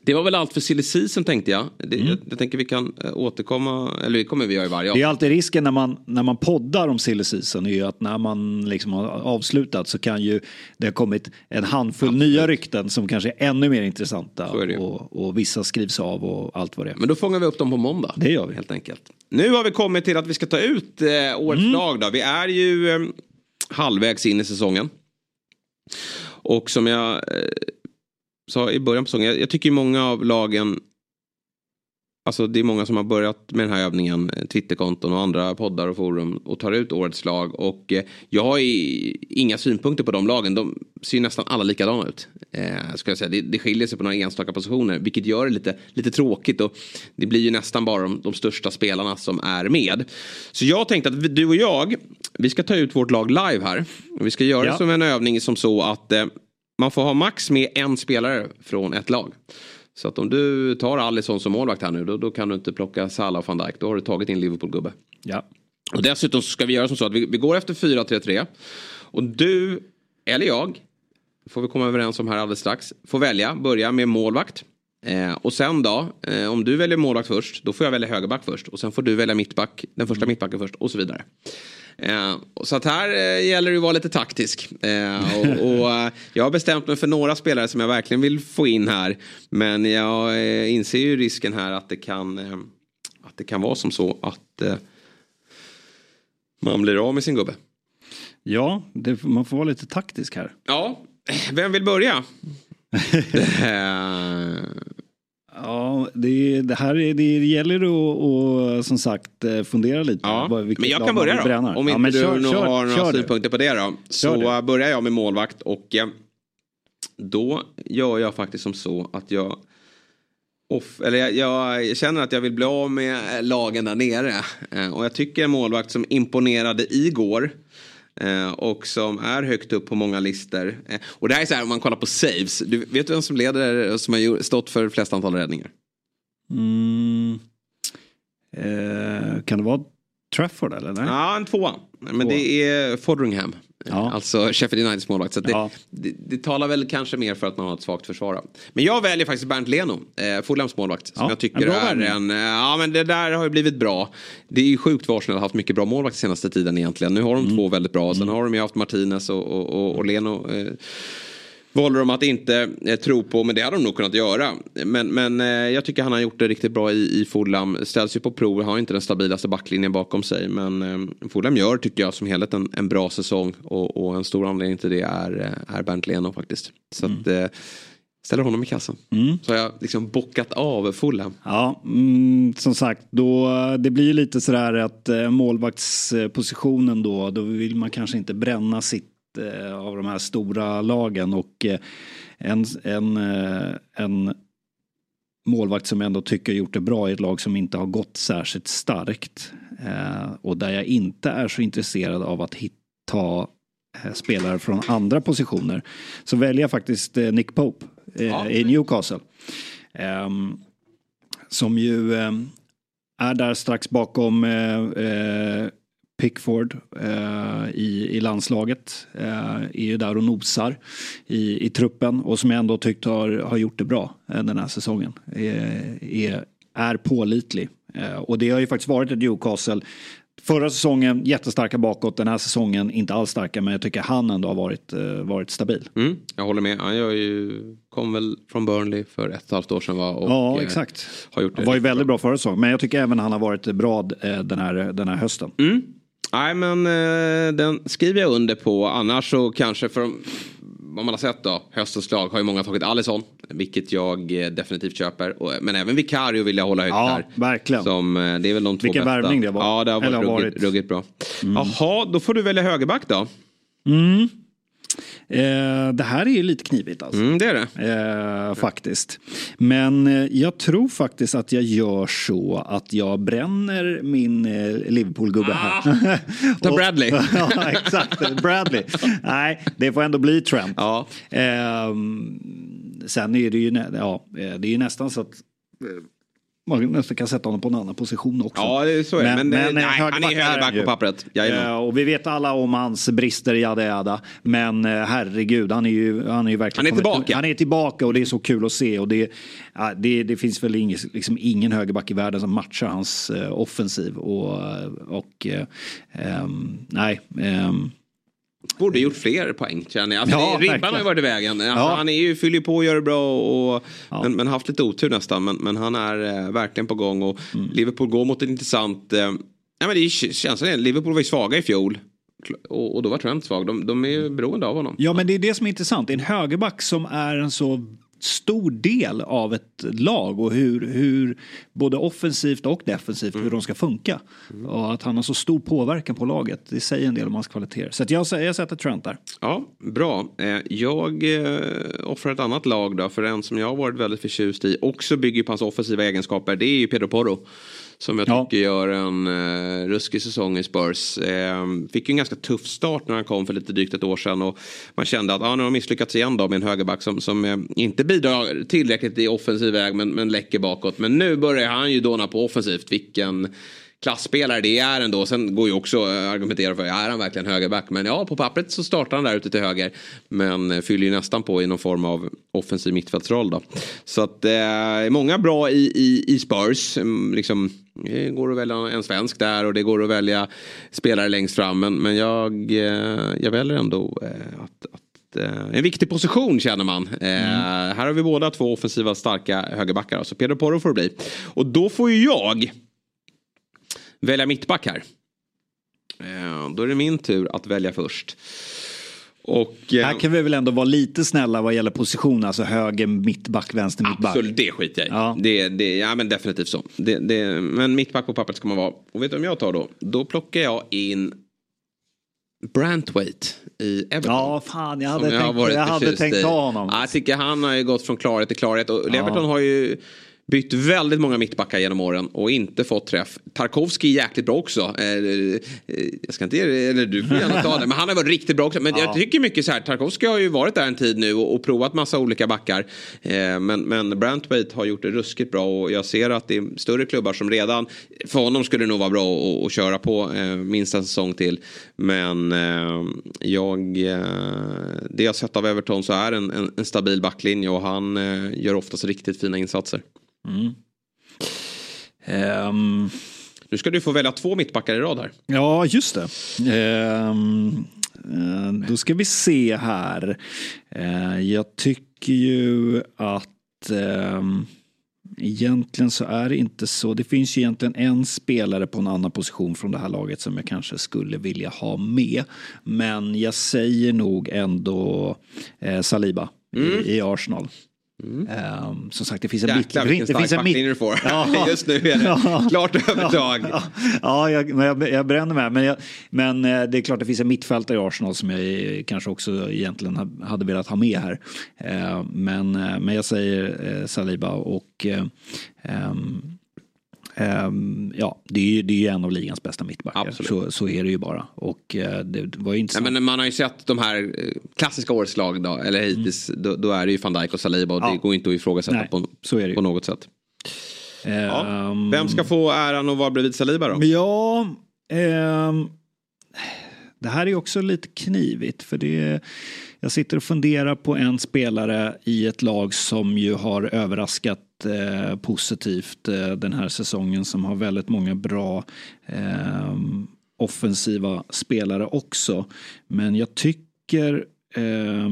Det var väl allt för silly season tänkte jag. Det, jag. Jag tänker vi kan eh, återkomma, eller det kommer vi göra i varje Mm. Det är alltid risken när man, när man poddar om silly season är ju att när man liksom har avslutat så kan ju det ha kommit en handfull nya rykten som kanske är ännu mer intressanta och, och vissa skrivs av och allt vad det är. Men då fångar vi upp dem på måndag. Det gör vi. Helt enkelt. Nu har vi kommit till att vi ska ta ut eh, årets Mm. lag då. Vi är ju eh, halvvägs in i säsongen. Och som jag eh, sa i början på säsongen, jag, jag tycker många av lagen Alltså det är många som har börjat med den här övningen, eh, Twitterkonton och andra poddar och forum och tar ut årets lag. Och eh, jag har inga synpunkter på de lagen, de ser nästan alla likadana ut. Eh, ska jag säga. Det, det skiljer sig på några enstaka positioner, vilket gör det lite, lite tråkigt. Och det blir ju nästan bara de, de största spelarna som är med. Så jag tänkte att vi- du och jag, vi ska ta ut vårt lag live här. Vi ska göra Ja. det som en övning som så att eh, man får ha max med en spelare från ett lag. Så att om du tar Alisson som målvakt här nu då, då kan du inte plocka Salah och van Dijk. Då har du tagit din Liverpool-gubbe. Ja. Och dessutom så ska vi göra som så att vi, vi går efter 4-3-3. Och du, eller jag, får vi komma överens om här alldeles strax, får välja, börja med målvakt. Eh, och sen då, eh, om du väljer målvakt först, då får jag välja högerback först. Och sen får du välja mittback, den första mittbacken först och så vidare. Eh, så att här eh, gäller det att vara lite taktisk. Eh, och, och eh, jag har bestämt mig för några spelare som jag verkligen vill få in här. Men jag eh, inser ju risken här att det kan, eh, att det kan vara som så att man blir av med sin gubbe. Ja, det, man får vara lite taktisk här. Ja, vem vill börja? Ja, det, det här är, det gäller att och, som sagt eh, fundera lite. ja. Men jag kan börja då. bränna. Om ja, inte du kör, nog kör, har några kör du. synpunkter på det då. Så börjar jag med målvakt och eh, då gör jag faktiskt som så att jag Off, eller jag, jag känner att jag vill bli av med lagen där nere. Eh, och jag tycker en målvakt som imponerade igår. Eh, och som är högt upp på många listor. Eh, och det här är så här om man kollar på saves. Du vet vem som leder, som har stått för flest antal räddningar? Mm. Eh, kan det vara Trafford eller? Nej? Ja, en tvåa. Men Tvåa. det är Fodringham. Ja. Alltså Sheffield Uniteds målvakt. Så det, Ja. det, det talar väl kanske mer för att man har ett svagt försvar. Men jag väljer faktiskt Bernt Leno, eh, Fulhams målvakt. Som Ja, jag tycker är en... eh, Ja men det där har ju blivit bra. Det är ju sjukt vad Arsenal har haft mycket bra målvakt senaste tiden egentligen. Nu har de Mm. två väldigt bra. Sen har de ju haft Martinez och, och, och, och Leno. Eh, valde de att inte eh, tro på, men det hade de nog kunnat göra. Men, men eh, jag tycker han har gjort det riktigt bra i, i Fulham. Ställs ju på prov, har inte den stabilaste backlinjen bakom sig. Men eh, Fulham gör, tycker jag, som helhet en, en bra säsong. Och, och en stor anledning till det är, är Bernt Leno faktiskt. Så att, eh, ställer honom i kassan. Så har jag liksom bockat av Fulham. Ja, mm, som sagt, då, det blir ju lite sådär att målvaktspositionen då, då vill man kanske inte bränna sitt av de här stora lagen och eh, en, en, eh, en målvakt som jag ändå tycker gjort det bra i ett lag som inte har gått särskilt starkt eh, och där jag inte är så intresserad av att hitta eh, spelare från andra positioner så väljer jag faktiskt eh, Nick Pope eh, Ja. i Newcastle. Ehm, som ju eh, är där strax bakom eh, eh, Pickford eh, i, i landslaget. Eh, är ju där och nosar i, i truppen och som jag ändå tyckt har, har gjort det bra eh, den här säsongen. Eh, är, är pålitlig. Eh, och det har ju faktiskt varit ett Newcastle Förra säsongen jättestarka bakåt, den här säsongen inte alls starka men jag tycker han ändå har varit, eh, varit stabil. Mm, jag håller med. Han ju, kom väl från Burnley för ett och ett halvt år sedan va? Och, ja, exakt. Har gjort det Han var ju väldigt bra förra säsongen men jag tycker även han har varit bra den här, den här hösten. Mm. Nej men eh, den skriver jag under på. Annars så kanske för vad man har sett då. Höstens lag har ju många tagit Alisson. Vilket jag eh, definitivt köper. Och, men även Vicario vill jag hålla högt Ja, här. verkligen. Som, eh, det är väl de två Vilken bästa. värvning det var. Ja det har varit, ruggigt, varit. ruggigt bra. Jaha, då får du välja högerback då. Mm. Eh, det här är ju lite knivigt alltså. Mm, det är det. Eh, faktiskt. Men eh, jag tror faktiskt att jag gör så att jag bränner min eh, Liverpool-gubbe här. Ta Och- Bradley. ja, exakt. Bradley. Nej, det får ändå bli Trent. Ja. Ehm, sen är det ju, ja, eh, det är ju nästan så att eh, man nästan kan sätta honom på en annan position också. Ja, det så är det. Men, eh, eh, nej, han är högerback på pappret. Eh, och vi vet alla om hans brister, jada jada. Men eh, herregud, han är ju, han är ju verkligen... Han är tillbaka. Han är tillbaka och det är så kul att se. Och det, det, det finns väl ingen, liksom ingen högerback i världen som matchar hans eh, offensiv. Och, och eh, ehm, nej. ehm, Borde gjort fler poäng känner jag. Alltså, Ja, det- Ribban har ju varit i vägen. Alltså, Ja. Han är ju, fyller på och gör det bra. Och, Ja. men, men haft lite otur nästan. Men, men han är eh, verkligen på gång. Och Mm. Liverpool går mot ett intressant... Eh, ja, men det är, känslan är, Liverpool var ju svaga i fjol. och, och då var Trent svag. De, de är ju beroende av honom. Ja men det är det som är intressant. En högerback som är en så stor del av ett lag och hur, hur både offensivt och defensivt hur de ska funka. Och att han har så stor påverkan på laget, det säger en del om hans kvaliteter. Så jag, jag sätter Trent där. Ja, bra. Eh, Jag eh, offrar ett annat lag då, för en som jag har varit väldigt förtjust i, också bygger på hans offensiva egenskaper, det är ju Pedro Porro. Som jag Ja. tycker gör en eh, ruskig säsong i Spurs. Eh, fick ju en ganska tuff start när han kom för lite drygt ett år sedan. Och man kände att ah, nu har de misslyckats igen då med en högerback som, som eh, inte bidrar tillräckligt i offensiv väg men, men läcker bakåt. Men nu börjar han ju dåna på offensivt. Vilken klassspelare det är ändå. Sen går ju också att argumentera för, är han verkligen högerback? Men ja, på pappret så startar han där ute till höger. Men eh, fyller ju nästan på i någon form av offensiv mittfältsroll då. Så att eh, många bra i, i, i Spurs. Mm, Liksom, det går att välja en svensk där och det går att välja spelare längst fram. Men, men jag, eh, jag väljer ändå eh, att, att eh, en viktig position känner man. Eh, Här har vi båda två offensiva starka högerbackar. Så Pedro Porro får det bli. Och då får ju jag välja mittback här. Eh, Då är det min tur att välja först. Och, eh, Här kan vi väl ändå vara lite snälla vad gäller position, alltså höger mittback, vänster mittback. Absolut, det skiter jag i. Ja. Det, det, ja men definitivt så. Det, det, men mittback på pappret ska man vara. Och vet du vem jag tar då? Då plockar jag in Brantwaite i Everton. Ja, fan, jag hade tänkt, varit jag hade tänkt ta honom. Ja, Jag tycker han har ju gått från klarhet till klarhet. Och Everton har ju bytt väldigt många mittbackar genom åren och inte fått träff. Tarkovsky är jäkligt bra också. Eh, eh, Jag ska inte eller du får gärna ta det. Men han har varit riktigt bra också. Men jag tycker mycket så här, Tarkovsky har ju varit där en tid nu och, och provat massa olika backar. Eh, Men, men Brantwaite har gjort det ruskigt bra och jag ser att det är större klubbar som redan, för honom skulle det nog vara bra att, köra på eh, minst en säsong till. Men eh, jag, eh, det jag sett av Everton så är en, en, en stabil backlinje och han gör oftast riktigt fina insatser. Ehm, Nu ska du få välja två mittbackar i rad här. Ja, just det. Eh, då ska vi se här. Eh, jag tycker ju att ehm, egentligen så är det inte så. Det finns ju egentligen en spelare på en annan position från det här laget som jag kanske skulle vilja ha med. Men jag säger nog ändå eh, Saliba i, i Arsenal. Ehm, som sagt, det finns en Jäklar vilken det stark finns backlinje du får. Ja. Just nu är det Ja. klart övertag. Ja, ja jag, jag, jag bränner mig. Men, jag, men eh, det är klart det finns en mittfältare i Arsenal som jag kanske också egentligen ha- hade velat ha med här. Eh, Men, eh, men jag säger eh, Saliba och ehm, ehm, ja, det är ju det är ju en av ligans bästa mittbackar. Absolut. Så, så är det ju bara. Och eh, det var ju inte så. Nej, men man har ju sett de här eh, klassiska årets lag då, eller hittills, då, då är det ju van Dijk och Saliba och det Mm. Ja. går inte att ifrågasätta Nej, på, så är det ju. på något sätt. Ja. Ehm, Vem ska få äran att vara bredvid Saliba då? Ja, ehm, det här är också lite knivigt för det jag sitter och funderar på en spelare i ett lag som ju har överraskat eh, positivt eh, den här säsongen som har väldigt många bra eh, offensiva spelare också. Men jag tycker eh,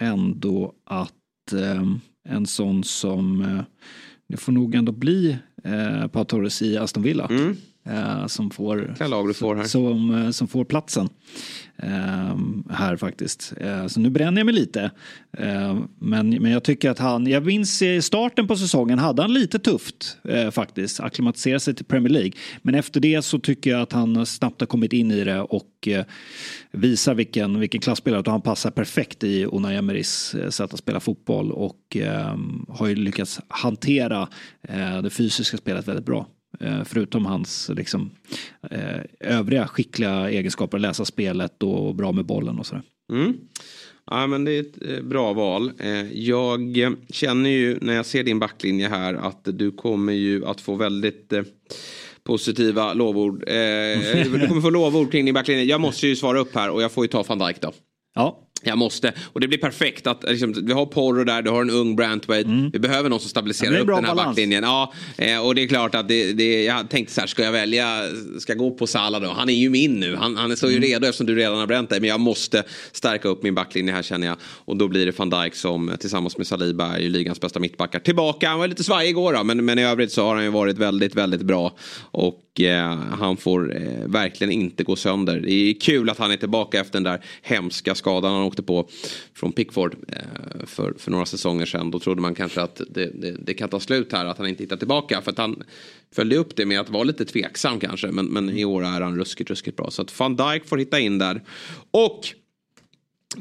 ändå att eh, en sån som eh, det får nog ändå bli eh, Pau Torres i Aston Villa. Mm som, får, här. som, eh, som får platsen eh, här faktiskt. Eh, så nu bränner jag mig lite. Eh, men, men jag tycker att han, jag minns i starten på säsongen hade han lite tufft eh, faktiskt. Acklimatisera sig till Premier League. Men efter det så tycker jag att han snabbt har kommit in i det och eh, visar vilken, vilken klassspelare. Att han passar perfekt i Unai Emerys eh, sätt att spela fotboll och eh, har ju lyckats hantera eh, det fysiska spelet väldigt bra. Eh, Förutom hans liksom, eh, övriga skickliga egenskaper, läsa spelet och bra med bollen och sådär. Mm. Ja, men det är ett eh, bra val. Jag känner ju när jag ser din backlinje här att du kommer ju att få väldigt positiva lovord. Du kommer få lovord kring din backlinje. Jag måste ju svara upp här och jag får ju ta van Dijk då. Ja, Jag måste. Och det blir perfekt att liksom, vi har Porro där, du har en ung Brantwaite. Vi behöver någon som stabiliserar Mm. Ja, upp den här balans. backlinjen. Ja, eh, och det är klart att det, det, jag tänkte så här, ska jag välja, ska jag gå på Salah då? Han är ju min nu. Han, han är så Mm. ju redo eftersom du redan har bränt dig. Men jag måste stärka upp min backlinje här känner jag. Och då blir det van Dijk som tillsammans med Saliba är ju ligans bästa mittbackar. Tillbaka, han var lite svajig igår då, men, men i övrigt så har han ju varit väldigt, väldigt bra. Och eh, han får eh, verkligen inte gå sönder. Det är kul att han är tillbaka efter den där hemska skadan åkte på från Pickford eh, för, för några säsonger sedan. Då trodde man kanske att det, det, det, kan ta slut här, att han inte hittar tillbaka. För att han följde upp det med att vara lite tveksam kanske. Men, men i år är han ruskigt, ruskigt bra. Så att van Dijk får hitta in där. Och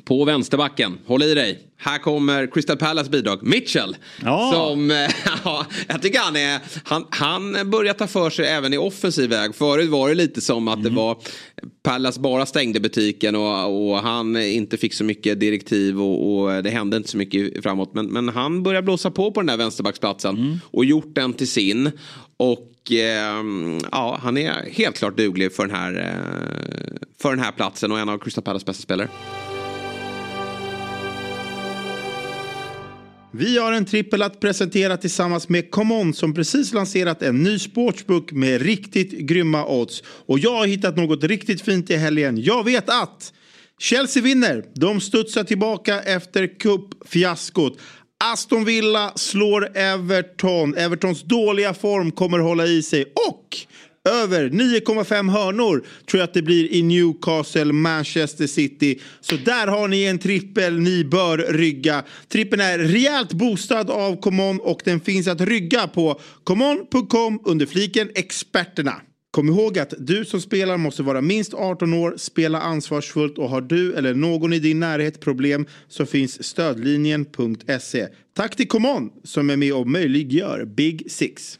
på vänsterbacken, håll i dig. Här kommer Crystal Palace bidrag. Mitchell. Ja. Som, ja, jag tycker han är, han, han börjar ta för sig även i offensiv väg. Förut var det lite som att det var Palace bara stängde butiken och, och han inte fick så mycket direktiv och, och det hände inte så mycket framåt. Men, men han börjar blåsa på på den där vänsterbacksplatsen och gjort den till sin. Och eh, ja, han är helt klart duglig för den här, eh, för den här platsen och en av Crystal Palace bästa spelare. Vi har en trippel att presentera tillsammans med ComeOn som precis lanserat en ny sportsbook med riktigt grymma odds. Och jag har hittat något riktigt fint i helgen. Jag vet att Chelsea vinner. De studsar tillbaka efter cupfiaskot. Aston Villa slår Everton. Evertons dåliga form kommer hålla i sig. Och över 9,5 hörnor tror jag att det blir i Newcastle, Manchester City. Så där har ni en trippel ni bör rygga. Trippeln är rejält boostad av Common och den finns att rygga på common.com under fliken experterna. Kom ihåg att du som spelar måste vara minst 18 år, spela ansvarsfullt och har du eller någon i din närhet problem så finns stödlinjen.se. Tack till Common som är med och möjliggör Big Six.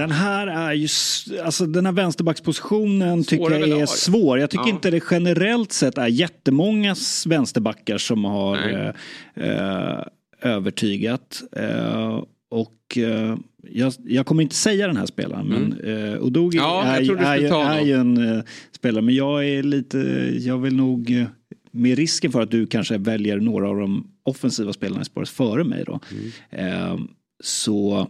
Den här är ju, alltså den här vänsterbackspositionen tycker jag är svår. Jag tycker Ja. inte det generellt sett är jättemånga vänsterbackar som har eh, eh, övertygat. Eh, och eh, jag, jag kommer inte säga den här spelaren, men eh, Udogi Mm. Ja, är, är, är ju en eh, spelare. Men jag är lite, jag vill nog med risken för att du kanske väljer några av de offensiva spelarna i spåret före mig då. Mm. Eh, så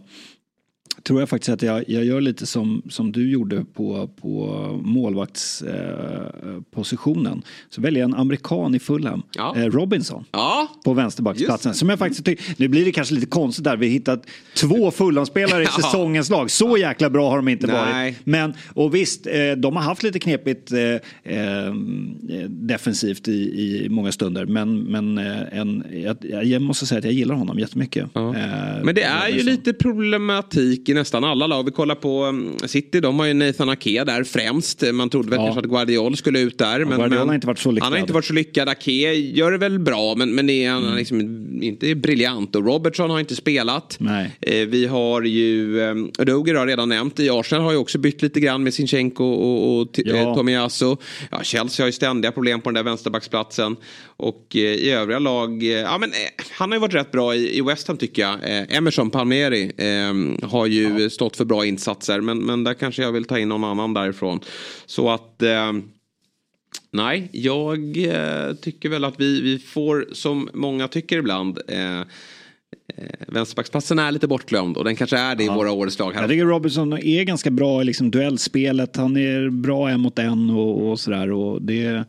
tror jag faktiskt att jag, jag gör lite som, som du gjorde på, på målvaktspositionen. Eh, så väljer jag en amerikan i Fulham, Ja. eh, Robinson. Ja, På vänsterbacksplatsen. Som jag faktiskt tycker, nu blir det kanske lite konstigt där. Vi hittat två Fulham-spelare i Ja. säsongens lag. Så jäkla bra har de inte Nej. varit. Men, och visst, eh, de har haft lite knepigt eh, eh, defensivt i, i många stunder. Men, men eh, en, jag, jag måste säga att jag gillar honom jättemycket. Ja. Men det är ju Robinson. lite problematik i nästan alla lag. Vi kollar på um, City, de har ju Nathan Ake där främst. Man trodde väl Ja. kanske att Guardiol skulle ut där. Men, Guardiola men har inte varit så lyckad. Han har inte varit så lyckad. Ake gör det väl bra men, men det är, han är liksom inte briljant. Och Robertson har inte spelat. Nej. Eh, vi har ju, um, Ruger har redan nämnt. I Arsenal har ju också bytt lite grann med Sinchenko och, och T- Ja. eh, Tomiyasu. Ja, Chelsea har ju ständiga problem på den där vänsterbacksplatsen. Och eh, i övriga lag, eh, ja men eh, han har ju varit rätt bra i, i West Ham tycker jag. Eh, Emerson Palmieri eh, har ju stått för bra insatser. Men, men där kanske jag vill ta in någon annan därifrån. Så att eh, Nej, jag eh, tycker väl att vi, vi får, som många tycker ibland, eh, eh, vänsterbacksplatsen är lite bortglömd och den kanske är det i våra årets lag. Här. Jag tycker Robinson är ganska bra i liksom duellspelet. Han är bra en mot en och, och sådär. Och det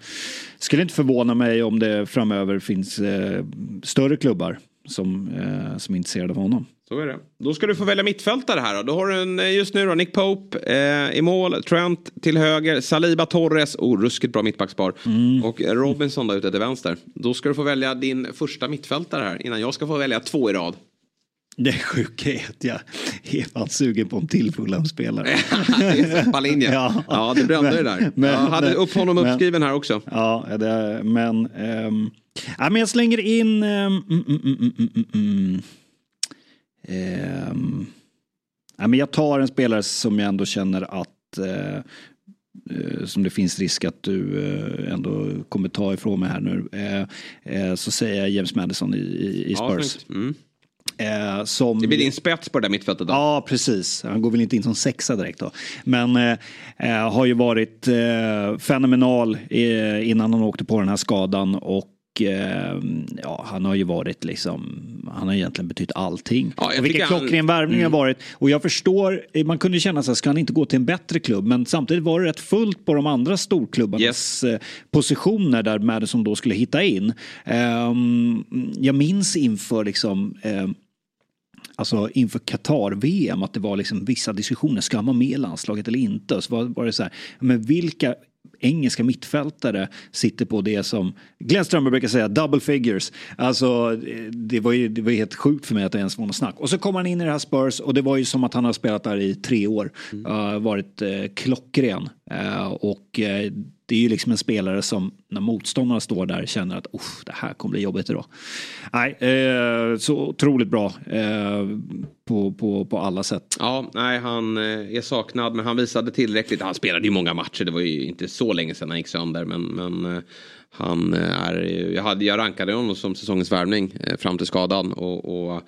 skulle inte förvåna mig om det framöver finns eh, större klubbar som, eh, som är intresserade av honom. Så är det. Då ska du få välja mittfältare här då. Då har du en, eh, just nu då Nick Pope eh, i mål, Trent till höger, Saliba Torres, oh ruskigt bra mittbackspar. Och Robinson där ute till vänster. Då ska du få välja din första mittfältare här innan jag ska få välja två i rad. Det sjuka är att jag är fan sugen på en till Fulham-spelare. Zappalinja. Ja. ja. det brände Men- det där. men- jag hade men- upp honom men- uppskriven här också. Ja, det, men, ehm, ja, men jag slänger in... ehm, mm, mm, ja, men jag tar en spelare som jag ändå känner att eh, eh, som det finns risk att du eh, ändå kommer ta ifrån mig här nu. Eh, eh, så säger jag James Madison i, Ja, Spurs. snyggt. mm. Eh, som... Det blir din spets på det där mittfältet då? Ja, precis. Han går väl inte in som sexa direkt då. Men eh, eh, har ju varit eh, fenomenal eh, innan han åkte på den här skadan och eh, ja, han har ju varit liksom, han har egentligen betytt allting. Ja, vilken klockren värvning Mm. har varit. Och jag förstår, eh, man kunde känna sig, ska han inte gå till en bättre klubb? Men samtidigt var det rätt fullt på de andra storklubbarnas eh, positioner där Madison då skulle hitta in. Ehm, jag minns inför liksom ehm, Alltså inför Qatar-VM att det var liksom vissa diskussioner, ska han vara med i landslaget eller inte? Och så var, var det så här, men vilka engelska mittfältare sitter på det som Glenn Strömberg brukar säga, double figures. Alltså det var ju det var helt sjukt för mig att det ens var något snack. Och så kom han in i det här Spurs och det var ju som att han har spelat där i tre år. Uh, varit eh, klockren. Eh, och eh, det är ju liksom en spelare som när motståndarna står där känner att det här kommer bli jobbigt idag. Nej, eh, så otroligt bra eh, på, på, på alla sätt. Ja, nej han eh, är saknad men han visade tillräckligt. Han spelade ju många matcher. Det var ju inte så länge sedan han gick sönder. Men, men eh, han eh, är, jag, hade, jag rankade honom som säsongens värvning fram till skadan. Och, och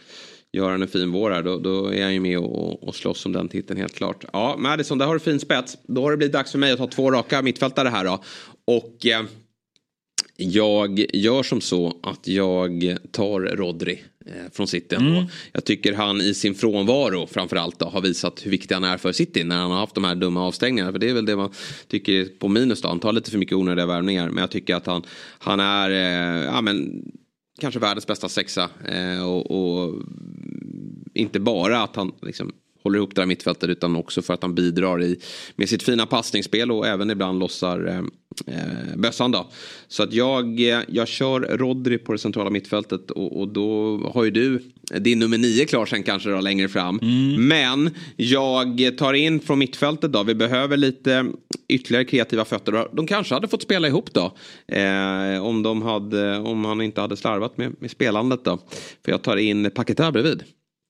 gör han en fin vår här då, då är han ju med och, och slåss om den titeln helt klart. Ja, Madison, där har du fin spets. Då har det blivit dags för mig att ta två raka mittfältare här då. Och eh, jag gör som så att jag tar Rodri eh, från City. Mm. Jag tycker han i sin frånvaro framförallt då, har visat hur viktig han är för City när han har haft de här dumma avstängningarna. För det är väl det man tycker på minus då. Han tar lite för mycket onödiga värvningar. Men jag tycker att han, han är eh, ja, men, kanske världens bästa sexa. Eh, och, och inte bara att han liksom håller ihop det här mittfältet utan också för att han bidrar i, med sitt fina passningsspel och även ibland lossar eh, eh, bössan då. Så att jag, eh, jag kör Rodri på det centrala mittfältet och, och då har ju du din nummer nio klar sen kanske då längre fram. Men jag tar in från mittfältet då. Vi behöver lite ytterligare kreativa fötter. De kanske hade fått spela ihop då. Eh, om, de hade, om han inte hade slarvat med, med spelandet då. För jag tar in Paquetá bredvid.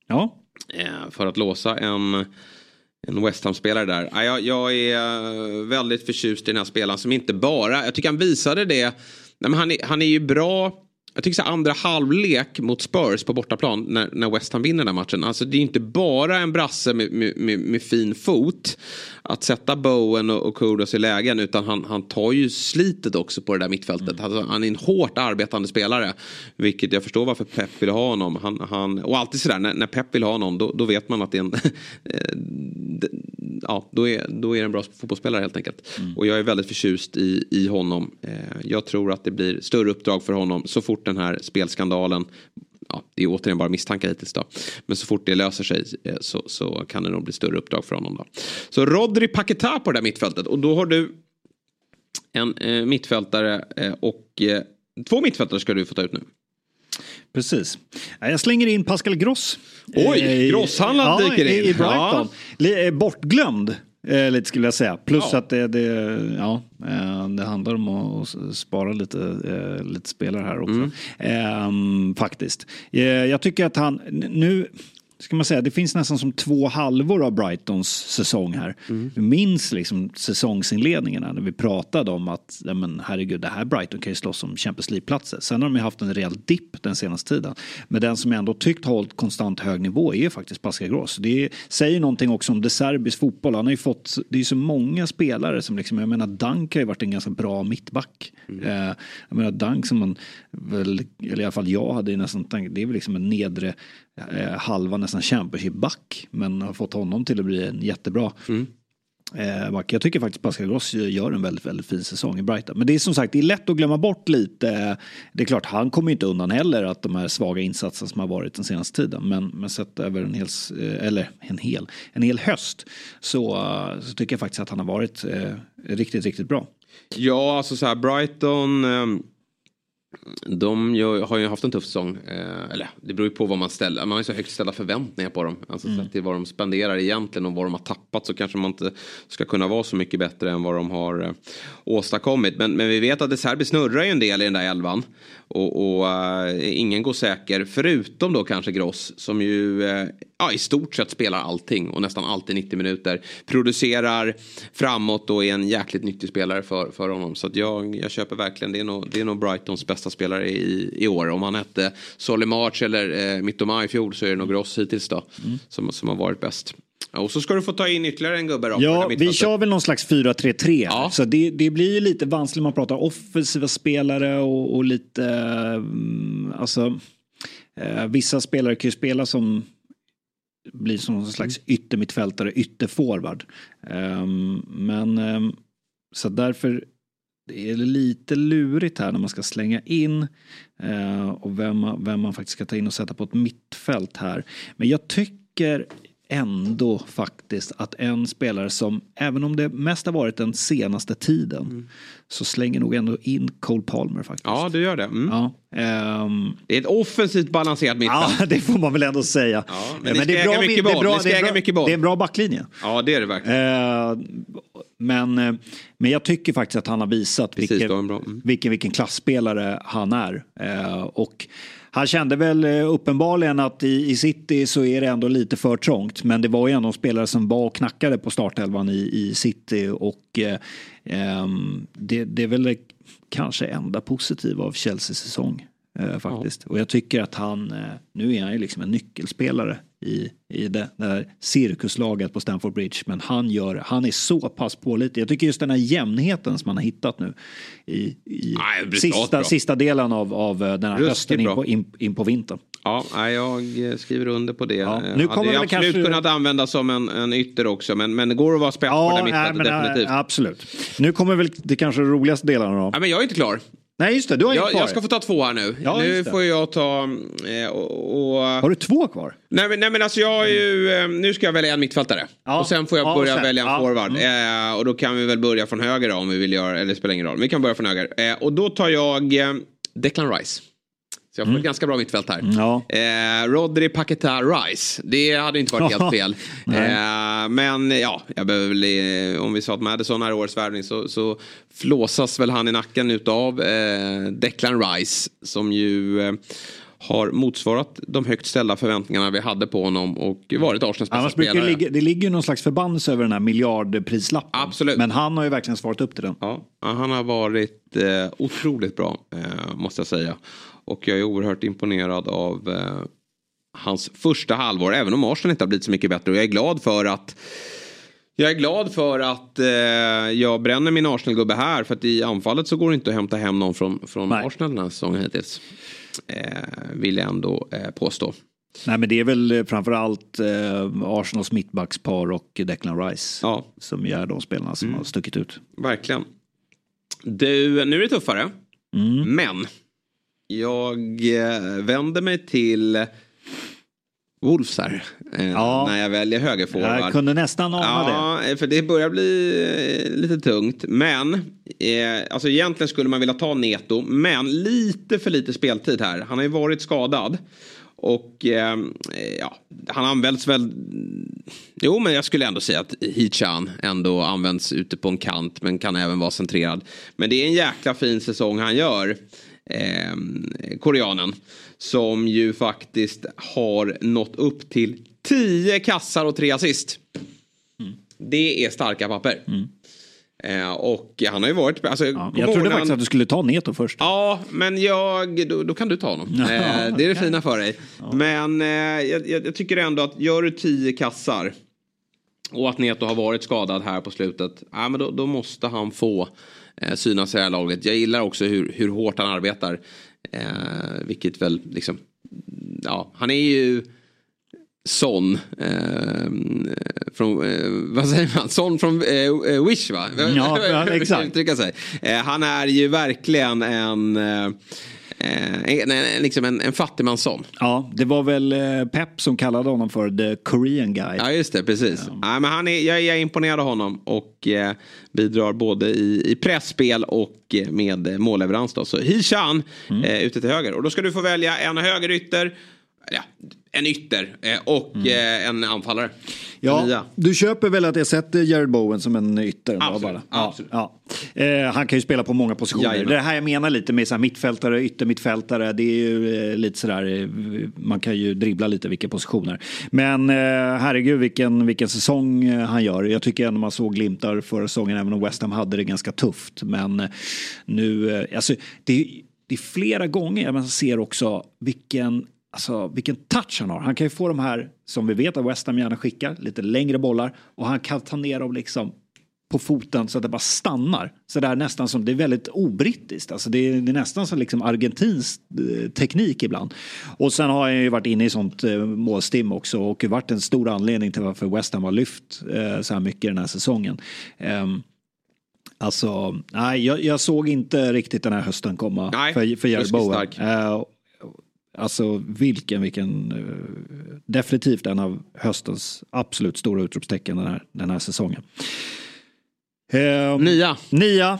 Ja. Eh, för att låsa en, en West Ham-spelare där. Ja, jag, jag är väldigt förtjust i den här spelaren som inte bara, jag tycker han visade det. Nej, men han, är, han är ju bra. Jag tycker så här, andra halvlek mot Spurs på bortaplan när, när West Ham vinner den här matchen. Alltså det är inte bara en brasse med, med, med, med fin fot. Att sätta Bowen och, och Kudos i lägen utan han, han tar ju slitet också på det där mittfältet. Alltså, han är en hårt arbetande spelare. Vilket jag förstår varför Pep vill ha honom. Han, han, och alltid sådär när, när Pep vill ha någon då, då vet man att det är en eh, ja, då är, då är det en bra fotbollsspelare helt enkelt. Och jag är väldigt förtjust i, i honom. Eh, jag tror att det blir större uppdrag för honom så fort den här spelskandalen Ja, det är återigen bara misstankar hittills då. Men så fort det löser sig eh, så, så kan det nog bli större uppdrag för honom då. Så Rodri Paquetá på det där mittfältet. Och då har du en eh, mittfältare eh, och eh, två mittfältare ska du få ta ut nu. Precis. Ja, Jag slänger in Pascal Gross. Oj, Eh, Grosshandlaren ja, dyker in. I, Brighton. Ja. Eh, Bortglömd. Eh, lite skulle jag säga. Plus Ja. att det, det, ja, eh, det handlar om att spara lite, eh, lite spelare här också. Mm. Ehm, faktiskt. Eh, jag tycker att han nu ska man säga, det finns nästan som två halvor av Brightons säsong här. Mm. Vi minns liksom säsongsinledningarna när vi pratade om att ja, men herregud, det här Brighton kan ju slåss om Champions League-platser. Sen har de ju haft en rejäl dipp den senaste tiden. Men den som jag ändå tyckt hållit konstant hög nivå är ju faktiskt Pascal Gross. Det är, säger någonting också om De Serbis fotboll. Han har ju fått, det är ju så många spelare som liksom, jag menar Dunk har ju varit en ganska bra mittback. Eh, jag menar Dunk som man väl, eller i alla fall jag hade ju nästan tänkt, det är väl liksom en nedre halva nästan Championship-back. Men har fått honom till att bli en jättebra eh, back. Jag tycker faktiskt Pascal Gross gör en väldigt, väldigt fin säsong i Brighton. Men det är som sagt, det är lätt att glömma bort lite. Det är klart, han kommer inte undan heller att de här svaga insatserna som har varit den senaste tiden. Men, men sett över en hel, eh, eller en hel, en hel höst så, eh, så tycker jag faktiskt att han har varit eh, riktigt, riktigt bra. Ja, alltså så här Brighton. ehm, de gör, har ju haft en tuff säsong. Eh, eller det beror ju på vad man ställer. Man har ju så högt ställda förväntningar på dem. Alltså sett till vad de spenderar egentligen och vad de har tappat så kanske man inte ska kunna vara så mycket bättre än vad de har eh, åstadkommit. Men, men vi vet att De Serbi snurrar ju en del i den där elvan. Och, och eh, ingen går säker. Förutom då kanske Gross som ju eh, ja, i stort sett spelar allting och nästan alltid 90 minuter. Producerar framåt och är en jäkligt nyttig spelare för, för honom. Så jag, jag köper verkligen, det är, nog, det är nog Brightons bästa spelare i, i år. Om han hette Solly March eller eh, Mittoma i fjol så är det nog Gross hittills då. Som, som har varit bäst. Och så ska du få ta in ytterligare en gubbe då. Ja, vi kör väl någon slags 4-3-3. Ja. Så det, det blir ju lite vanskligt man pratar offensiva spelare och, och lite, mm, alltså, eh, vissa spelare kan ju spela som blir som någon slags yttermittfältare, ytterforward. Ehm, men ehm, så därför det är lite lurigt här när man ska slänga in eh, och vem vem man faktiskt ska ta in och sätta på ett mittfält här. Men jag tycker ändå faktiskt att en spelare som, även om det mest har varit den senaste tiden, så slänger nog ändå in Cole Palmer faktiskt. Ja, du gör det. Mm. Ja, ehm, Det är ett offensivt balanserat mittfält. ja, det får man väl ändå säga. Ja, men mycket det är bra, det är bra, mycket boll. det är en bra backlinje. Ja, det är det verkligen. Eh, men, eh, men jag tycker faktiskt att han har visat Precis, vilken, det mm. vilken, vilken klassspelare han är. Eh, och han kände väl eh, uppenbarligen att i, i City så är det ändå lite för trångt. Men det var ju ändå spelare som var och knackade på startelvan i, i City. Och eh, ehm, det, det är väl det kanske enda positiva av Chelseas säsong. Eh, faktiskt. Och jag tycker att han, eh, nu är han ju liksom en nyckelspelare i, i det, det här cirkuslaget på Stamford Bridge. Men han, gör, han är så pass pålitlig. Jag tycker just den här jämnheten som han har hittat nu i, i Nej, sista, sista delen av, av eh, den här Ruskigt hösten in på, in, in på vintern. Ja, jag eh, skriver under på det. Ja, nu Hade kommer väl absolut kanske- kunnat användas som en, en ytter också. Men, men det går att vara spets på där mittfältet nej, men, definitivt. absolut. Nu kommer väl det kanske roligaste delarna då. Nej, men jag är inte klar. Nej just det, du har Jag, kvar. jag ska få ta två här nu. Ja, nu får jag ta... Eh, och, och, Har du två kvar? nej, men, nej men alltså jag är ju... Eh, nu ska jag välja en mittfältare. Ja. Och sen får jag börja välja en ja, forward. Eh, och då kan vi väl börja från höger då, om vi vill göra... Eller spelar ingen roll. Vi kan börja från höger. Eh, och då tar jag eh, Declan Rice. Så jag får ett ganska bra mittfält här. Mm. Ja. Eh, Rodri Paqueta Rice. Det hade inte varit helt fel. eh, men ja, jag behöver väl, eh, om vi sa att Madison är årets värvning så, så flåsas väl han i nacken utav eh, Declan Rice. Som ju eh, har motsvarat de högt ställda förväntningarna vi hade på honom och varit Arsenals bästa Annars brukar det, spelare. ligga, det ligger ju någon slags förbannelse över den här miljardprislappen. Absolut. Men han har ju verkligen svarat upp till den. Ja, han har varit eh, otroligt bra eh, måste jag säga. Och jag är oerhört imponerad av eh, hans första halvår. Även om Arsenal inte har blivit så mycket bättre. Och jag är glad för att jag är glad för att eh, jag bränner min Arsenal-gubbe här. För att i anfallet så går det inte att hämta hem någon från, från Nej. Arsenal den här säsongen hittills. Eh, vill jag ändå eh, påstå. Nej men det är väl framförallt eh, Arsenals mittbackspar och Declan Rice. Ja. Som är de spelarna som har stuckit ut. Verkligen. Du, nu är det tuffare. Mm. Men jag eh, vänder mig till Wolves här. Eh, Ja. När jag väljer högerforward. Jag kunde nästan ana det. Ja, för det börjar bli eh, lite tungt. Men, eh, alltså egentligen skulle man vilja ta Neto. Men lite för lite speltid här. Han har ju varit skadad. Och eh, ja, han används väl... Jo, men jag skulle ändå säga att Hichan ändå används ute på en kant. Men kan även vara centrerad. Men det är en jäkla fin säsong han gör. Eh, koreanen. Som ju faktiskt har nått upp till 10 kassar och 3 assist. Det är starka papper. Eh, och han har ju varit... Alltså, Ja, jag trodde faktiskt att du skulle ta Neto först. Ja, men jag, då, då kan du ta honom. Ja, eh, det är det fina för dig. Men eh, jag, jag, tycker ändå att gör du tio kassar och att Neto har varit skadad här på slutet. Ja, men då, då måste han få synas i det här laget. Jag gillar också hur, hur hårt han arbetar. Eh, vilket väl liksom, ja, han är ju Son eh, från, eh, vad säger man? Son från eh, eh, Wish va? Ja, exakt. Uttrycka sig. Eh, han är ju verkligen en, eh, en, en, liksom en, en fattigmansson. Ja, det var väl eh, Pep som kallade honom för the Korean guy. Ja just det, precis. Ja. men han är, jag, jag är imponerad av honom och eh, bidrar både i, i pressspel och eh, med eh, målleverans. Då. Så Hishan Mm. eh, ute till höger. Och då ska du få välja en högerytter. Ja, en ytter eh, och eh, en anfallare. Ja, Nia. du köper väl att jag sätter Jared Bowen som en ytter? Absolut, Bara. Absolut. ja. Eh, han kan ju spela på många positioner. Jajamän. Det här jag menar lite med så här mittfältare, yttermittfältare. Det är ju lite sådär, man kan ju dribbla lite vilka positioner. Men herregud vilken, vilken säsong han gör. Jag tycker ändå man såg glimtar förra säsongen även om West Ham hade det ganska tufft. Men nu, alltså det, det är flera gånger man ser också vilken Alltså vilken touch han har. Han kan ju få de här, som vi vet att West Ham gärna skickar, lite längre bollar. Och han kan ta ner dem liksom på foten så att det bara stannar. Så det är nästan som, det är väldigt obrittiskt. Alltså det, är, det är nästan som liksom argentinsk eh, teknik ibland. Och sen har han ju varit inne i sånt eh, målstim också och varit en stor anledning till varför West Ham har lyft eh, så här mycket den här säsongen. Ehm, Alltså, nej, jag, jag såg inte riktigt den här hösten komma Nej, för, för ruskigt Bowen. Eh, Alltså vilken, vilken, eh, definitivt en av höstens absolut stora utropstecken den här, den här säsongen. Eh, Nia. Nia,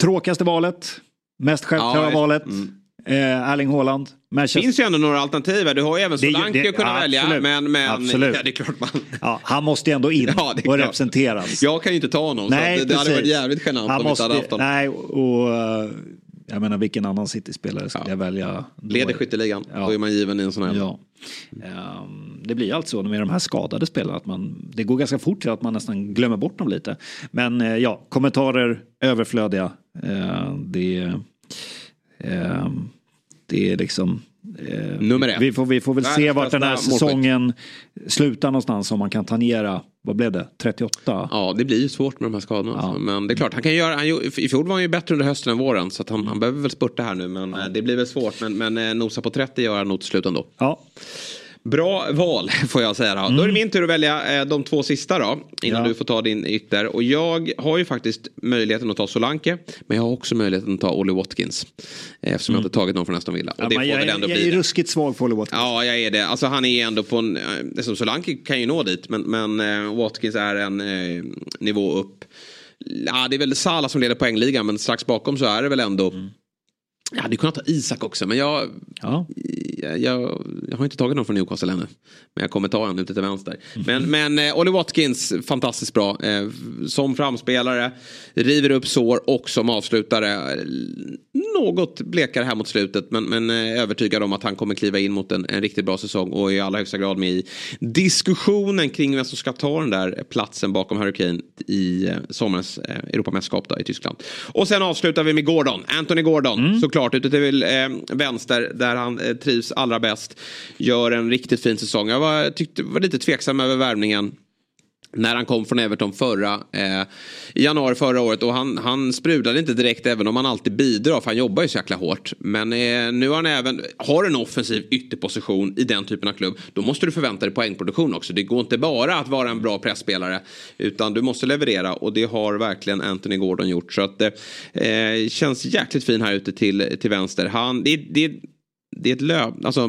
tråkigaste valet, mest självklara Ja, valet. mm. Eh, Erling Haaland. Det finns ju ändå några alternativ. här. Du har ju även Solanke att kunna välja. absolut. Men, men Absolut. Ja, det är klart man... Ja, han måste ju ändå in Ja, och representeras. Jag kan ju inte ta honom. Nej, så det, det hade varit jävligt genant Han om vi inte hade haft honom. Nej, och eh, jag menar vilken annan City-spelare skulle jag välja? Leder skytteligan. Ja. Då är man given i en sån här. Ja. Ehm, det blir alltså med de här skadade spelarna att man, det går ganska fort till att man nästan glömmer bort dem lite. Men eh, ja, kommentarer överflödiga. Eh, det, eh, det är liksom Nummer ett. Vi får, vi får väl Världens se vart den här bästa målskytt. säsongen slutar någonstans om man kan tangera, vad blev det, 38? Ja, det blir ju svårt med de här skadorna. alltså. Men det är klart, han kan göra, han, I fjol var han ju bättre under hösten än våren. Så han, han behöver väl spurta här nu. Men eh, det blir väl svårt. Men, men eh, nosa på 30 gör han nog till slut ändå. Ja. Bra val får jag säga. Då, då är det min tur att välja eh, de två sista då. Innan Mm. Ja. du får ta din ytter. Och jag har ju faktiskt möjligheten att ta Solanke. Men jag har också möjligheten att ta Ollie Watkins. Eftersom jag inte tagit någon från Aston Villa. Och Mm. Ja, det får jag, väl är- ändå jag bli är det. ruskigt svag för Ollie Watkins. Ja, jag är det. Alltså han är ändå på en... Eh, som Solanke kan ju nå dit. Men, men eh, Watkins är en eh, nivå upp. Ja, det är väl Salah som leder poängligan. Men strax bakom så är det väl ändå... Mm. Jag hade kunnat ta Isak också. Men jag, Ja. jag, jag, jag har inte tagit någon från Newcastle ännu. Men jag kommer ta en ute till vänster. Mhm. Men, men eh, Ollie Watkins, fantastiskt bra. Eh, som framspelare, river upp sår och som avslutare. Något blekare här mot slutet. Men, men eh, övertygad om att han kommer kliva in mot en, en riktigt bra säsong. Och i allra högsta grad med i diskussionen kring vem som ska ta den där platsen bakom Harry Kane i sommarens Europamästerskap i Tyskland. Och sen avslutar vi med Gordon. Anthony Gordon, såklart ute till eh, vänster där han eh, trivs allra bäst. Gör en riktigt fin säsong. Jag var, tyckte, var lite tveksam över värvningen när han kom från Everton förra, eh, i januari förra året och han, han sprudlade inte direkt även om han alltid bidrar för han jobbar ju så jäkla hårt. Men eh, nu har han även, har en offensiv ytterposition i den typen av klubb då måste du förvänta dig poängproduktion också. Det går inte bara att vara en bra pressspelare utan du måste leverera och det har verkligen Anthony Gordon gjort. Så att eh, känns jäkligt fin här ute till, till vänster. Han, det, det, det är ett löp, alltså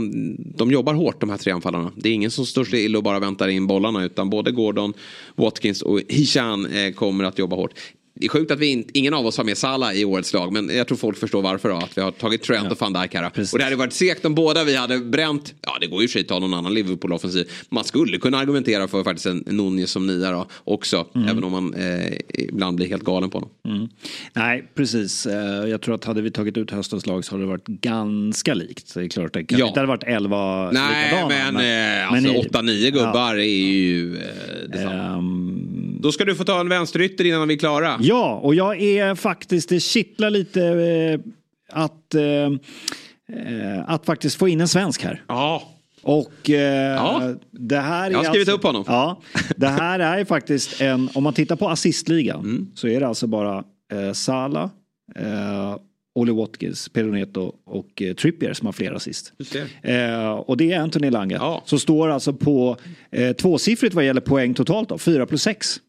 de jobbar hårt de här tre anfallarna. Det är ingen som står still och bara väntar in bollarna utan både Gordon, Watkins och Hishan eh, kommer att jobba hårt. Det är sjukt att vi in, ingen av oss har med Salah i årets lag men jag tror folk förstår varför då, att vi har tagit Trent och van Dijk här. Och det hade varit segt om båda vi hade bränt, ja det går ju i att ta någon annan Liverpool-offensiv. Man skulle kunna argumentera för faktiskt en Nunez som nia då också, Mm. även om man eh, ibland blir helt galen på honom. Mm. Nej, precis. Eh, Jag tror att hade vi tagit ut höstens lag så hade det varit ganska likt. Det är klart, det kanske Ja. inte hade varit elva Nej, likadana. men, eh, alltså i- åtta, nio gubbar är ju eh, detsamma. Ehm, Då ska du få ta en vänsterytter innan vi är klara. Ja, och jag är faktiskt, det kittlar lite eh, att, eh, eh, att faktiskt få in en svensk här. Ja. Och eh, Ja. det här är Jag har skrivit alltså, upp honom. Ja, det här är faktiskt en, om man tittar på assistligan Mm. så är det alltså bara eh, Sala, eh, Ollie Watkins, Pedro Neto och eh, Trippier som har fler assist. Eh, och det är Anthony Lange. Ja. Som står alltså på eh, tvåsiffrigt vad gäller poäng totalt då, 4 plus 6 eh,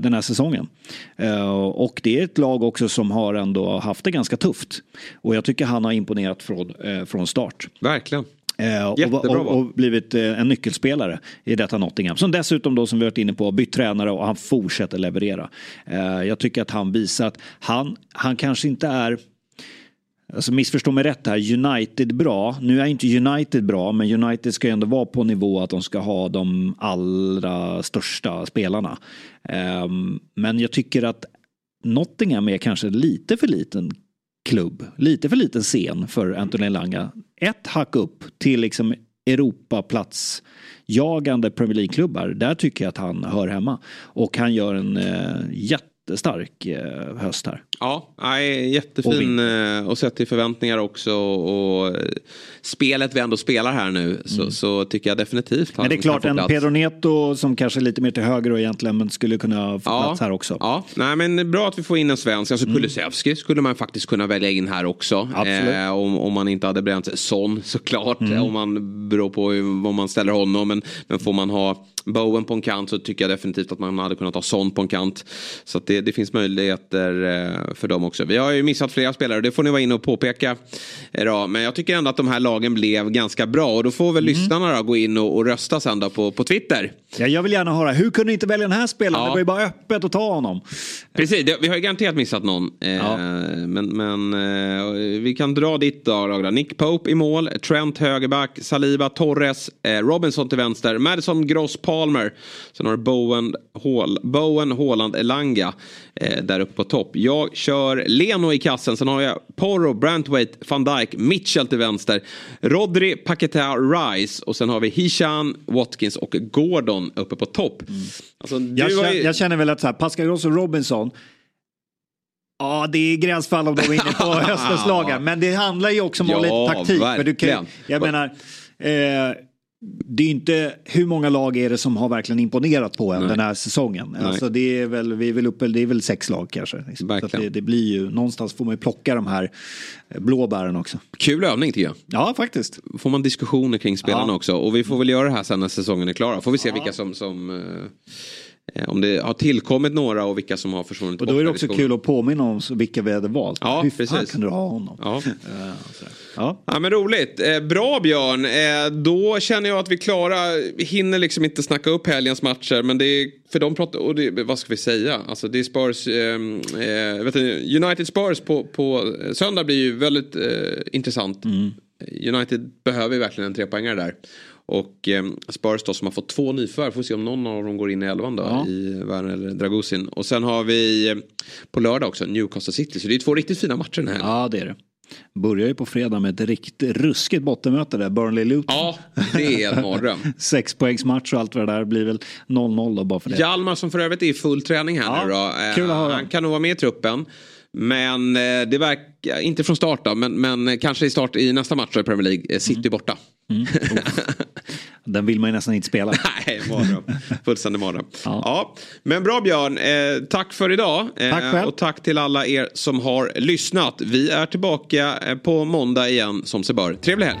den här säsongen. Eh, och det är ett lag också som har ändå haft det ganska tufft. Och jag tycker han har imponerat från, eh, från start. Verkligen. Eh, och, och, och blivit eh, en nyckelspelare i detta Nottingham. Som dessutom då som vi varit inne på bytt tränare och han fortsätter leverera. Eh, jag tycker att han visar att han, han kanske inte är Alltså missförstå mig rätt här, United bra. Nu är inte United bra, men United ska ju ändå vara på nivå att de ska ha de allra största spelarna. Ehm, men jag tycker att Nottingham är kanske lite för liten klubb, lite för liten scen för Anthony Elanga. Ett hack upp till liksom Europaplats jagande Premier League-klubbar. Där tycker jag att han hör hemma. Och han gör en eh, jättestark eh, höst här. Ja, nej, jättefin och, och sett till förväntningar också. Och eh, spelet vi ändå spelar här nu så, så tycker jag definitivt Men det är klart en plats. Pedro Neto som kanske är lite mer till höger och egentligen men skulle kunna få plats här också. Ja, nej, men bra att vi får in en svensk. Alltså Kulusevski skulle man faktiskt kunna välja in här också. Eh, om, om man inte hade bränt Son såklart. Mm. Om man beror på hur- vad man ställer honom. Men, men får man ha Bowen på en kant så tycker jag definitivt att man hade kunnat ha Son på en kant. Så det, det finns möjligheter eh, för dem också. Vi har ju missat flera spelare det får ni vara inne och påpeka. eh, Då. Men jag tycker ändå att de här lagen blev ganska bra. Och då får Mm. väl lyssnarna då gå in och, och rösta sen då på, på Twitter. Ja, jag vill gärna höra, hur kunde ni inte välja den här spelaren? Ja. Det var ju bara öppet att ta honom. Precis, det, vi har ju garanterat missat någon. Eh, Men, men eh, vi kan dra ditt då. Nick Pope i mål, Trent högerback, Saliba, Torres, Robinson till vänster, Madison, Gross, Palmer. Sen har du Bowen, Hall, Bowen Haaland, Elanga eh, där uppe på topp. Jag kör Leno i kassen, sen har jag Porro, Brantwaite, van Dijk, Mitchell till vänster, Rodri, Paquetá, Rice och sen har vi Hishan, Watkins och Gordon uppe på topp. Alltså, du Jag, har känner, ju- jag känner väl att så här, Pascal Gross och Robinson Ja, det är gränsfall om de är inne på höstens lagar. Men det handlar ju också om Ja, lite taktik. För du kan, verkligen. jag menar, eh, det är inte, hur många lag är det som har verkligen imponerat på en Nej. den här säsongen? Nej. Alltså det är väl, vi är väl uppe, det är väl sex lag kanske. Liksom. Så det, det blir ju, någonstans får man ju plocka de här eh, blåbären också. Kul övning tycker jag. Ja, faktiskt. Får man diskussioner kring spelarna Ja. också. Och vi får väl göra det här sen när säsongen är klar. Får vi se vilka som, som eh, om det har tillkommit några och vilka som har försvunnit. Och då är det också kul att påminna om vilka vi hade valt. Ja, hur fan precis. kunde du ha honom? Ja. Eh. Ja. Ja men roligt. Eh, bra Björn. Eh, då känner jag att vi klarar, vi hinner liksom inte snacka upp helgens matcher. Men det är, för de pratar, och det, vad ska vi säga? Alltså det är Spurs, eh, eh, vet du, United Spurs på, på söndag blir ju väldigt eh, intressant. United behöver ju verkligen en trepoängare där. Och eh, Spurs då som har fått två nyförvärv. Får se om någon av dem går in i elvan då. Ja. I Werner eller Dragusin. Och sen har vi eh, på lördag också Newcastle City. Så det är två riktigt fina matcher den här ja, det är det. Börjar ju på fredag med ett riktigt ruskigt bottenmöte där, Burnley-Luton. Ja, det är en mardröm. Sex poängs match och allt vad det där blir väl 0-0 då bara för det. Hjalmar som för övrigt är i full träning här Ja, nu då. Eh, kul att höra. Han kan nog vara med i truppen. Men eh, det verkar, inte från start då, men, men kanske i start i nästa match i Premier League. Eh, City Mm. borta. Den vill man ju nästan inte spela. Nej, mardröm. Fullständig mardröm. Ja. Men bra Björn, eh, tack för idag. Eh, Tack själv. Och tack till alla er som har lyssnat. Vi är tillbaka eh, på måndag igen som sig bör. Trevlig helg.